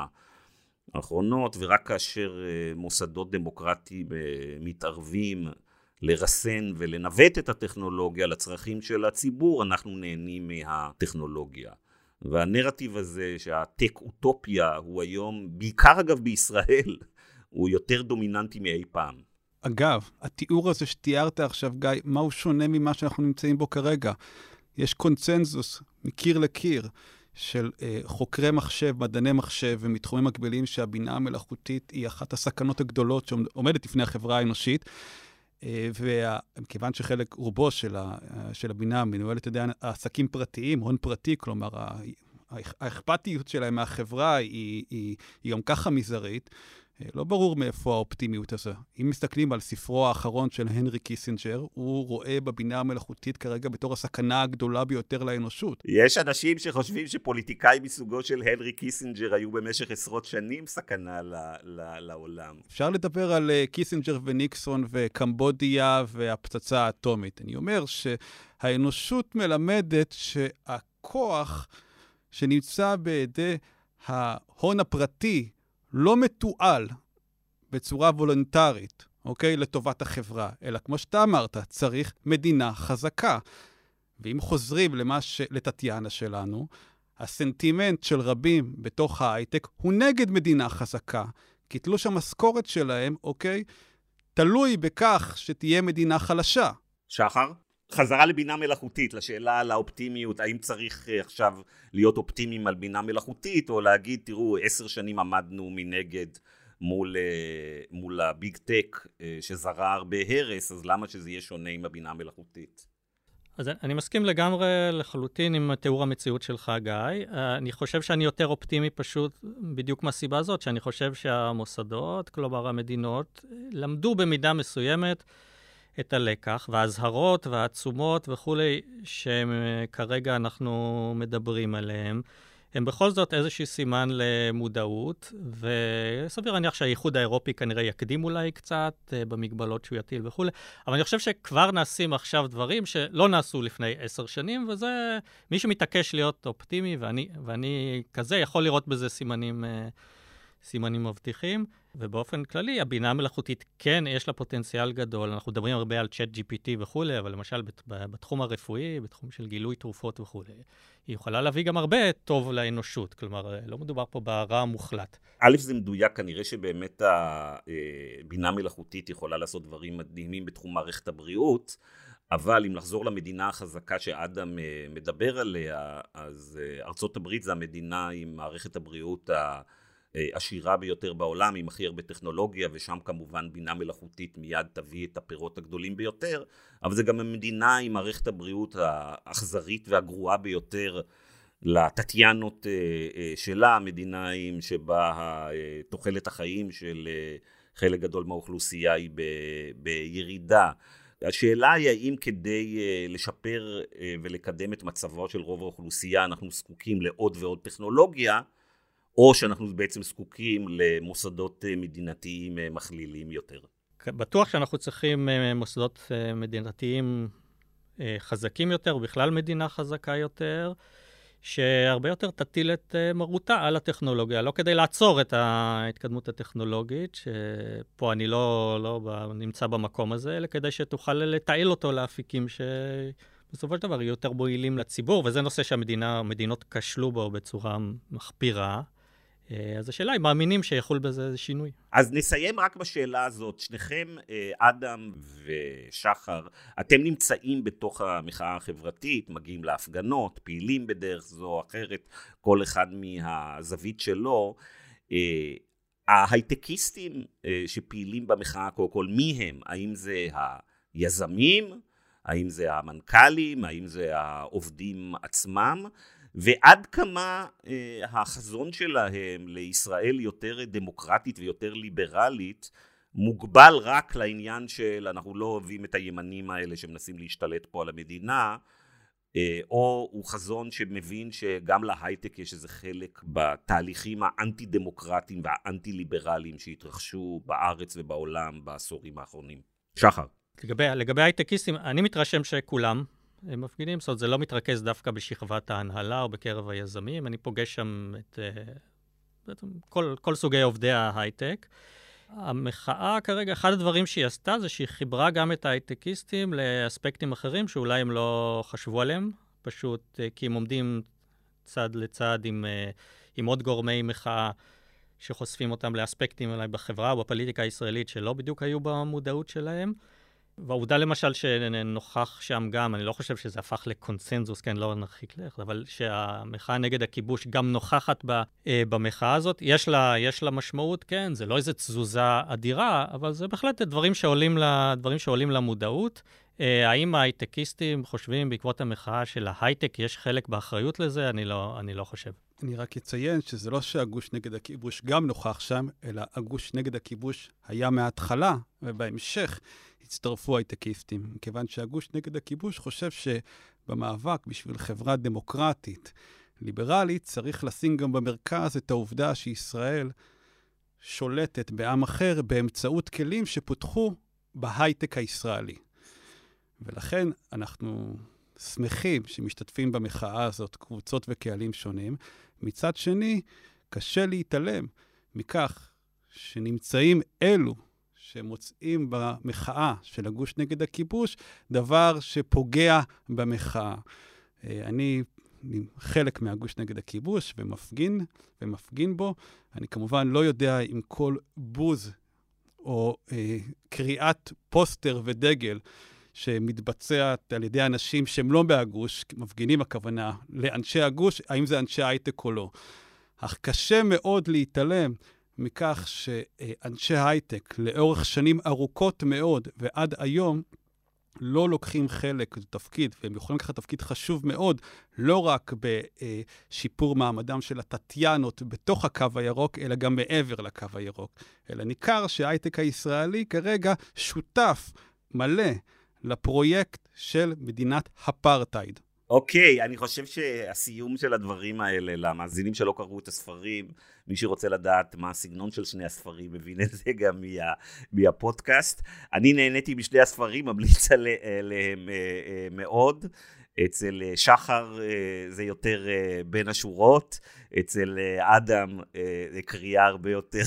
האחרונות, ורק כאשר מוסדות דמוקרטיים מתערבים לרסן ולנווט את הטכנולוגיה לצרכים של הציבור, אנחנו נהנים מהטכנולוגיה. והנרטיב הזה שהטק אוטופיה הוא היום, בעיקר אגב בישראל, הוא יותר דומיננטי מאי פעם. אגב, התיאור הזה שתיארת עכשיו, גיא, מה הוא שונה ממה שאנחנו נמצאים בו כרגע? יש קונצנזוס מקיר לקיר של אה, חוקרי מחשב, מדעני מחשב ומתחומים מקבילים שהבינה המלאכותית היא אחת הסכנות הגדולות שעומדת לפני החברה האנושית. אה, ומכיוון שחלק, רובו של, ה, של הבינה מנוהלת על ידי עסקים פרטיים, הון פרטי, כלומר, האכפתיות שלהם מהחברה היא, היא, היא גם ככה מזערית, אה, לא ברור מאיפה האופטימיות הזו. אם מסתכלים על ספרו האחרון של הנרי קיסינג'ר, הוא רואה בבינה המלאכותית כרגע בתור הסכנה הגדולה ביותר לאנושות. יש אנשים שחושבים שפוליטיקאים מסוגו של הנרי קיסינג'ר היו במשך עשרות שנים סכנה ל- ל- לעולם. אפשר לדבר על אה, קיסינג'ר וניקסון וקמבודיה והפצצה האטומית. אני אומר שהאנושות מלמדת שהכוח שנמצא בידי ההון הפרטי, לא מתועל בצורה וולונטרית, אוקיי? לטובת החברה, אלא כמו שאתה אמרת, צריך מדינה חזקה. ואם חוזרים למה ש... לטטיאנה שלנו, הסנטימנט של רבים בתוך ההייטק הוא נגד מדינה חזקה, כי תלוש המשכורת שלהם, אוקיי, תלוי בכך שתהיה מדינה חלשה. שחר? חזרה לבינה מלאכותית, לשאלה על האופטימיות, האם צריך אה, עכשיו להיות אופטימיים על בינה מלאכותית, או להגיד, תראו, עשר שנים עמדנו מנגד מול, אה, מול הביג טק אה, שזרע הרבה הרס, אז למה שזה יהיה שונה עם הבינה המלאכותית? אז אני מסכים לגמרי לחלוטין עם תיאור המציאות שלך, גיא. אני חושב שאני יותר אופטימי פשוט בדיוק מהסיבה הזאת, שאני חושב שהמוסדות, כלומר המדינות, למדו במידה מסוימת את הלקח, והאזהרות והעצומות וכולי, שכרגע אנחנו מדברים עליהם, הם בכל זאת איזשהו סימן למודעות, וסביר להניח שהאיחוד האירופי כנראה יקדים אולי קצת אה, במגבלות שהוא יטיל וכולי, אבל אני חושב שכבר נעשים עכשיו דברים שלא נעשו לפני עשר שנים, וזה, מי שמתעקש להיות אופטימי, ואני, ואני כזה, יכול לראות בזה סימנים, אה, סימנים מבטיחים. ובאופן כללי, הבינה המלאכותית כן, יש לה פוטנציאל גדול. אנחנו מדברים הרבה על צ'אט GPT וכולי, אבל למשל בתחום הרפואי, בתחום של גילוי תרופות וכולי, היא יכולה להביא גם הרבה טוב לאנושות. כלומר, לא מדובר פה ברע המוחלט. א', זה מדויק, כנראה שבאמת הבינה המלאכותית יכולה לעשות דברים מדהימים בתחום מערכת הבריאות. אבל אם לחזור למדינה החזקה שאדם אה, מדבר עליה, אז אה, ארצות הברית זה המדינה עם מערכת הבריאות ה... עשירה ביותר בעולם, עם הכי הרבה טכנולוגיה, ושם כמובן בינה מלאכותית מיד תביא את הפירות הגדולים ביותר, אבל זה גם המדינה עם מערכת הבריאות האכזרית והגרועה ביותר לטטיאנות אה, אה, שלה, המדינה עם שבה אה, תוחלת החיים של חלק גדול מהאוכלוסייה היא בירידה. השאלה היא האם כדי לשפר ולקדם את מצבו של רוב האוכלוסייה אנחנו זקוקים לעוד ועוד טכנולוגיה, או שאנחנו בעצם זקוקים למוסדות אה, מדינתיים אה, מכלילים יותר. בטוח שאנחנו צריכים אה, מוסדות מדינתיים חזקים יותר, ובכלל מדינה חזקה יותר. שהרבה יותר תטיל את מרותה על הטכנולוגיה, לא כדי לעצור את ההתקדמות הטכנולוגית, שפה אני לא, לא נמצא במקום הזה, אלא כדי שתוכל לתעל אותו לאפיקים שבסופו של דבר יהיו יותר מועילים לציבור, וזה נושא שהמדינות כשלו בו בצורה מחפירה. אה, אז השאלה היא, מאמינים שיחול בזה איזה שינוי? אז נסיים רק בשאלה הזאת. שניכם, אה, אדם ושחר, אתם נמצאים בתוך המחאה החברתית, מגיעים להפגנות, פעילים בדרך זו או אחרת, כל אחד מהזווית שלו. אה, ההייטקיסטים שפעילים במחאה, קודם כל, מי הם? האם זה היזמים? האם זה המנכ"לים? האם זה העובדים עצמם? ועד כמה אה, החזון שלהם לישראל יותר דמוקרטית ויותר ליברלית מוגבל רק לעניין של אנחנו לא אוהבים את הימנים האלה שמנסים להשתלט פה על המדינה, אה, או הוא חזון שמבין שגם להייטק יש איזה חלק בתהליכים האנטי דמוקרטיים והאנטי ליברליים שהתרחשו בארץ ובעולם בעשורים האחרונים. שחר. לגבי, לגבי הייטקיסטים, אני מתרשם שכולם, הם מפגינים, זאת אומרת, זה לא מתרכז דווקא בשכבת ההנהלה או בקרב היזמים, אני פוגש שם את uh, בעצם כל, כל סוגי עובדי ההייטק. המחאה כרגע, אחד הדברים שהיא עשתה זה שהיא חיברה גם את ההייטקיסטים לאספקטים אחרים שאולי הם לא חשבו עליהם, פשוט uh, כי הם עומדים צד לצד עם, uh, עם עוד גורמי מחאה שחושפים אותם לאספקטים אולי בחברה או בפוליטיקה הישראלית שלא בדיוק היו במודעות שלהם. והעובדה למשל שנוכח שם גם, אני לא חושב שזה הפך לקונסנזוס, כן, לא נרחיק לך, אבל שהמחאה נגד הכיבוש גם נוכחת ב, אה, במחאה הזאת, יש לה, יש לה משמעות, כן, זה לא איזו תזוזה אדירה, אבל זה בהחלט דברים שעולים, לה, דברים שעולים למודעות. אה, האם ההייטקיסטים חושבים בעקבות המחאה של ההייטק יש חלק באחריות לזה? אני לא, אני לא חושב. אני רק אציין שזה לא שהגוש נגד הכיבוש גם נוכח שם, אלא הגוש נגד הכיבוש היה מההתחלה, ובהמשך הצטרפו הייטקיסטים, מכיוון שהגוש נגד הכיבוש חושב שבמאבק בשביל חברה דמוקרטית, ליברלית, צריך לשים גם במרכז את העובדה שישראל שולטת בעם אחר באמצעות כלים שפותחו בהייטק הישראלי. ולכן אנחנו שמחים שמשתתפים במחאה הזאת קבוצות וקהלים שונים. מצד שני, קשה להתעלם מכך שנמצאים אלו שמוצאים במחאה של הגוש נגד הכיבוש דבר שפוגע במחאה. אה, אני חלק מהגוש נגד הכיבוש ומפגין, ומפגין בו. אני כמובן לא יודע אם כל בוז או אה, קריאת פוסטר ודגל שמתבצעת על ידי אנשים שהם לא מהגוש, מפגינים הכוונה, לאנשי הגוש, האם זה אנשי הייטק או לא. אך קשה מאוד להתעלם מכך שאנשי הייטק לאורך שנים ארוכות מאוד ועד היום לא לוקחים חלק בתפקיד, והם יכולים לקחת תפקיד חשוב מאוד, לא רק בשיפור מעמדם של הטטיאנות בתוך הקו הירוק, אלא גם מעבר לקו הירוק. אלא ניכר שההייטק הישראלי כרגע שותף מלא לפרויקט של מדינת אפרטהייד. אוקיי, אני חושב שהסיום של הדברים האלה, למאזינים שלא קראו את הספרים, מי שרוצה לדעת מה הסגנון של שני הספרים, מבין את זה גם מה, מהפודקאסט. אני נהניתי משני הספרים, ממליץ עליהם אה, אה, מאוד. אצל אה, שחר אה, זה יותר אה, בין השורות, אצל אדם זה קריאה הרבה יותר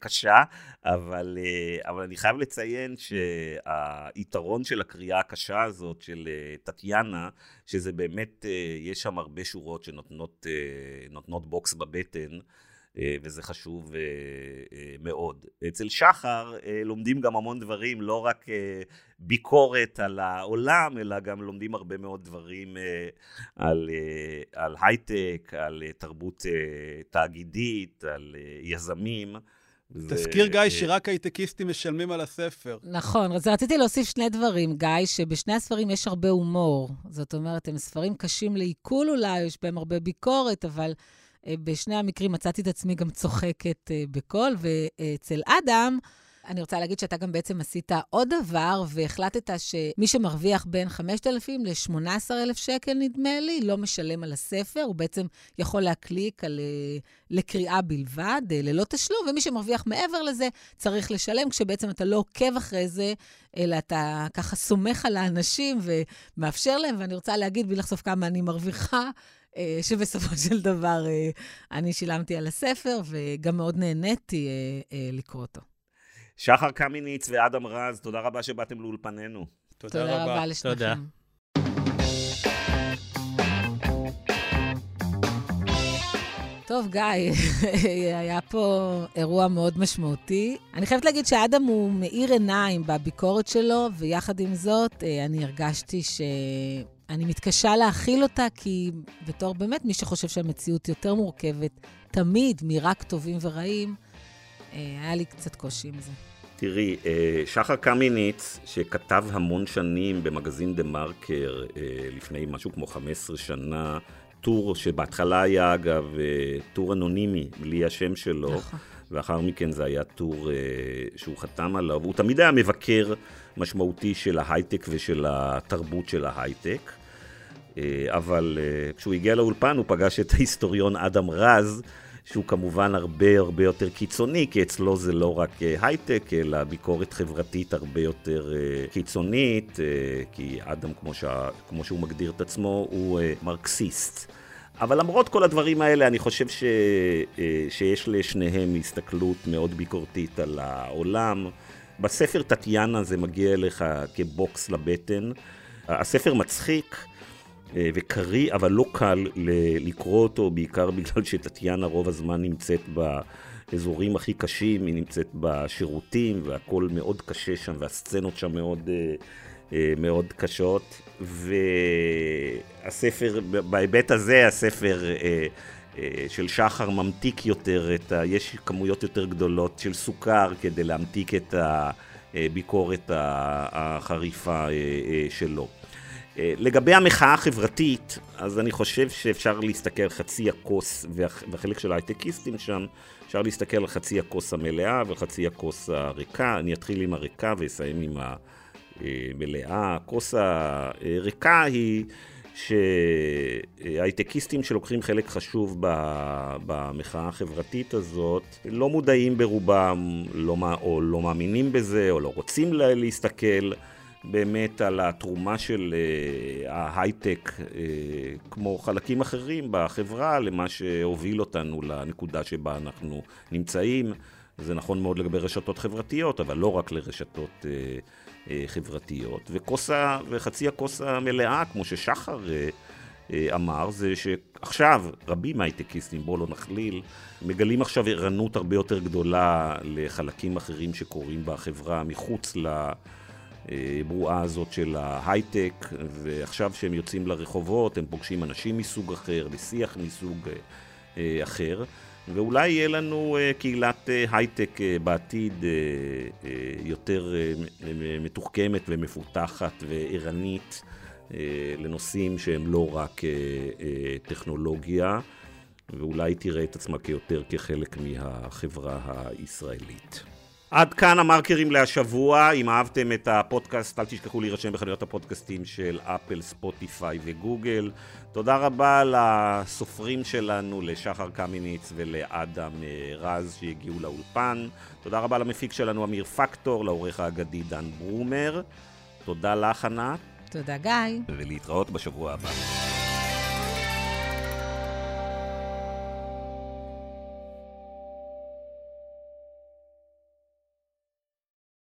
קשה, אבל, אבל אני חייב לציין שהיתרון של הקריאה הקשה הזאת של טטיאנה, שזה באמת, יש שם הרבה שורות שנותנות בוקס בבטן. אה, וזה חשוב אה, אה, מאוד. אצל שחר לומדים גם המון דברים, לא רק ביקורת על העולם, אלא גם לומדים הרבה מאוד דברים על, על הייטק, על תרבות תאגידית, על יזמים. תזכיר, גיא, שרק הייטקיסטים משלמים על הספר. נכון, אז רציתי להוסיף שני דברים, גיא, שבשני הספרים יש הרבה הומור. זאת אומרת, הם ספרים קשים לעיכול אולי, יש בהם הרבה ביקורת, אבל בשני המקרים מצאתי את עצמי גם צוחקת אה, בקול, ואצל אדם, אני רוצה להגיד שאתה גם בעצם עשית עוד דבר, והחלטת שמי שמרוויח בין 5,000 ל-18,000 שקל, נדמה לי, לא משלם על הספר, הוא בעצם יכול להקליק על, אה, לקריאה בלבד, ללא תשלום, ומי שמרוויח מעבר לזה צריך לשלם, כשבעצם אתה לא עוקב אחרי זה, אלא אתה ככה סומך על האנשים ומאפשר להם, ואני רוצה להגיד, בלי לחשוף כמה אני מרוויחה, אה, שבסופו של דבר אה, אני שילמתי על הספר, וגם מאוד נהניתי אה, לקרוא אותו. שחר קמיניץ ואדם רז, תודה רבה שבאתם לאולפנינו. תודה, תודה רבה. רבה לשניכם. תודה. טוב, גיא, היה פה אירוע מאוד משמעותי. אני חייבת להגיד שאדם הוא מאיר עיניים בביקורת שלו, ויחד עם זאת, אני הרגשתי ש... אני מתקשה להכיל אותה, כי בתור באמת מי שחושב שהמציאות יותר מורכבת, תמיד מרק טובים ורעים, אה, היה לי קצת קושי עם זה. תראי, אה, שחר קמיניץ, שכתב המון שנים במגזין דה מרקר, אה, לפני משהו כמו 15 שנה, טור שבהתחלה היה אגב טור אנונימי, בלי השם שלו, נכון. ואחר מכן זה היה טור שהוא חתם עליו. הוא תמיד היה מבקר משמעותי של ההייטק ושל התרבות של ההייטק. אה, אבל אה, כשהוא הגיע לאולפן הוא פגש את ההיסטוריון אדם רז, שהוא כמובן הרבה הרבה יותר קיצוני, כי אצלו זה לא רק אה, הייטק, אלא ביקורת חברתית הרבה יותר קיצונית, כי אדם, כמו, שה, כמו שהוא מגדיר את עצמו, הוא מרקסיסט. אבל למרות כל הדברים האלה, אני חושב ש, שיש לשניהם הסתכלות מאוד ביקורתית על העולם. בספר טטיאנה זה מגיע אליך כבוקס לבטן. הספר מצחיק. אה, וקריא, אבל לא קל לקרוא אותו, בעיקר בגלל שטטיאנה רוב הזמן נמצאת באזורים הכי קשים, היא נמצאת בשירותים, והכל מאוד קשה שם, והסצנות שם מאוד, אה, אה, מאוד קשות. והספר, בהיבט הזה, הספר של שחר ממתיק יותר, את ה... יש כמויות יותר גדולות של סוכר כדי להמתיק את הביקורת החריפה שלו. אה, לגבי המחאה החברתית, אז אני חושב שאפשר להסתכל על חצי הכוס, והחלק של ההייטקיסטים שם, אפשר להסתכל על חצי הכוס המלאה וחצי הכוס הריקה. אני אתחיל עם הריקה ואסיים עם המלאה. הכוס הריקה היא שהייטקיסטים שלוקחים חלק חשוב במחאה החברתית הזאת, לא מודעים ברובם, לא, או לא מאמינים בזה, או לא רוצים להסתכל. באמת על התרומה של uh, ההייטק, כמו חלקים אחרים בחברה, למה שהוביל אותנו לנקודה שבה אנחנו נמצאים. זה נכון מאוד לגבי רשתות חברתיות, אבל לא רק לרשתות uh, חברתיות. וכוס ה... וחצי הכוס המלאה, כמו ששחר uh, uh, אמר, זה שעכשיו רבים מהייטקיסטים, בואו לא נכליל, מגלים עכשיו ערנות הרבה יותר גדולה לחלקים אחרים שקורים בחברה מחוץ ל... הברואה הזאת של ההייטק, ועכשיו שהם יוצאים לרחובות, הם פוגשים אנשים מסוג אחר, לשיח מסוג אה, אחר, ואולי יהיה לנו אה, קהילת אה, הייטק בעתיד יותר מתוחכמת ומפותחת וערנית לנושאים שהם לא רק טכנולוגיה. ואולי תראה את עצמה כיותר כחלק מהחברה הישראלית. עד כאן המרקרים להשבוע. אם אהבתם את הפודקאסט, אל תשכחו להירשם בחנויות הפודקאסטים של אפל, ספוטיפיי וגוגל. תודה רבה לסופרים שלנו, לשחר קמיניץ ולאדם רז שהגיעו לאולפן. תודה רבה למפיק שלנו, אמיר פקטור, לעורך האגדי דן ברומר. תודה לך, ענת. תודה, גיא. ולהתראות בשבוע הבא.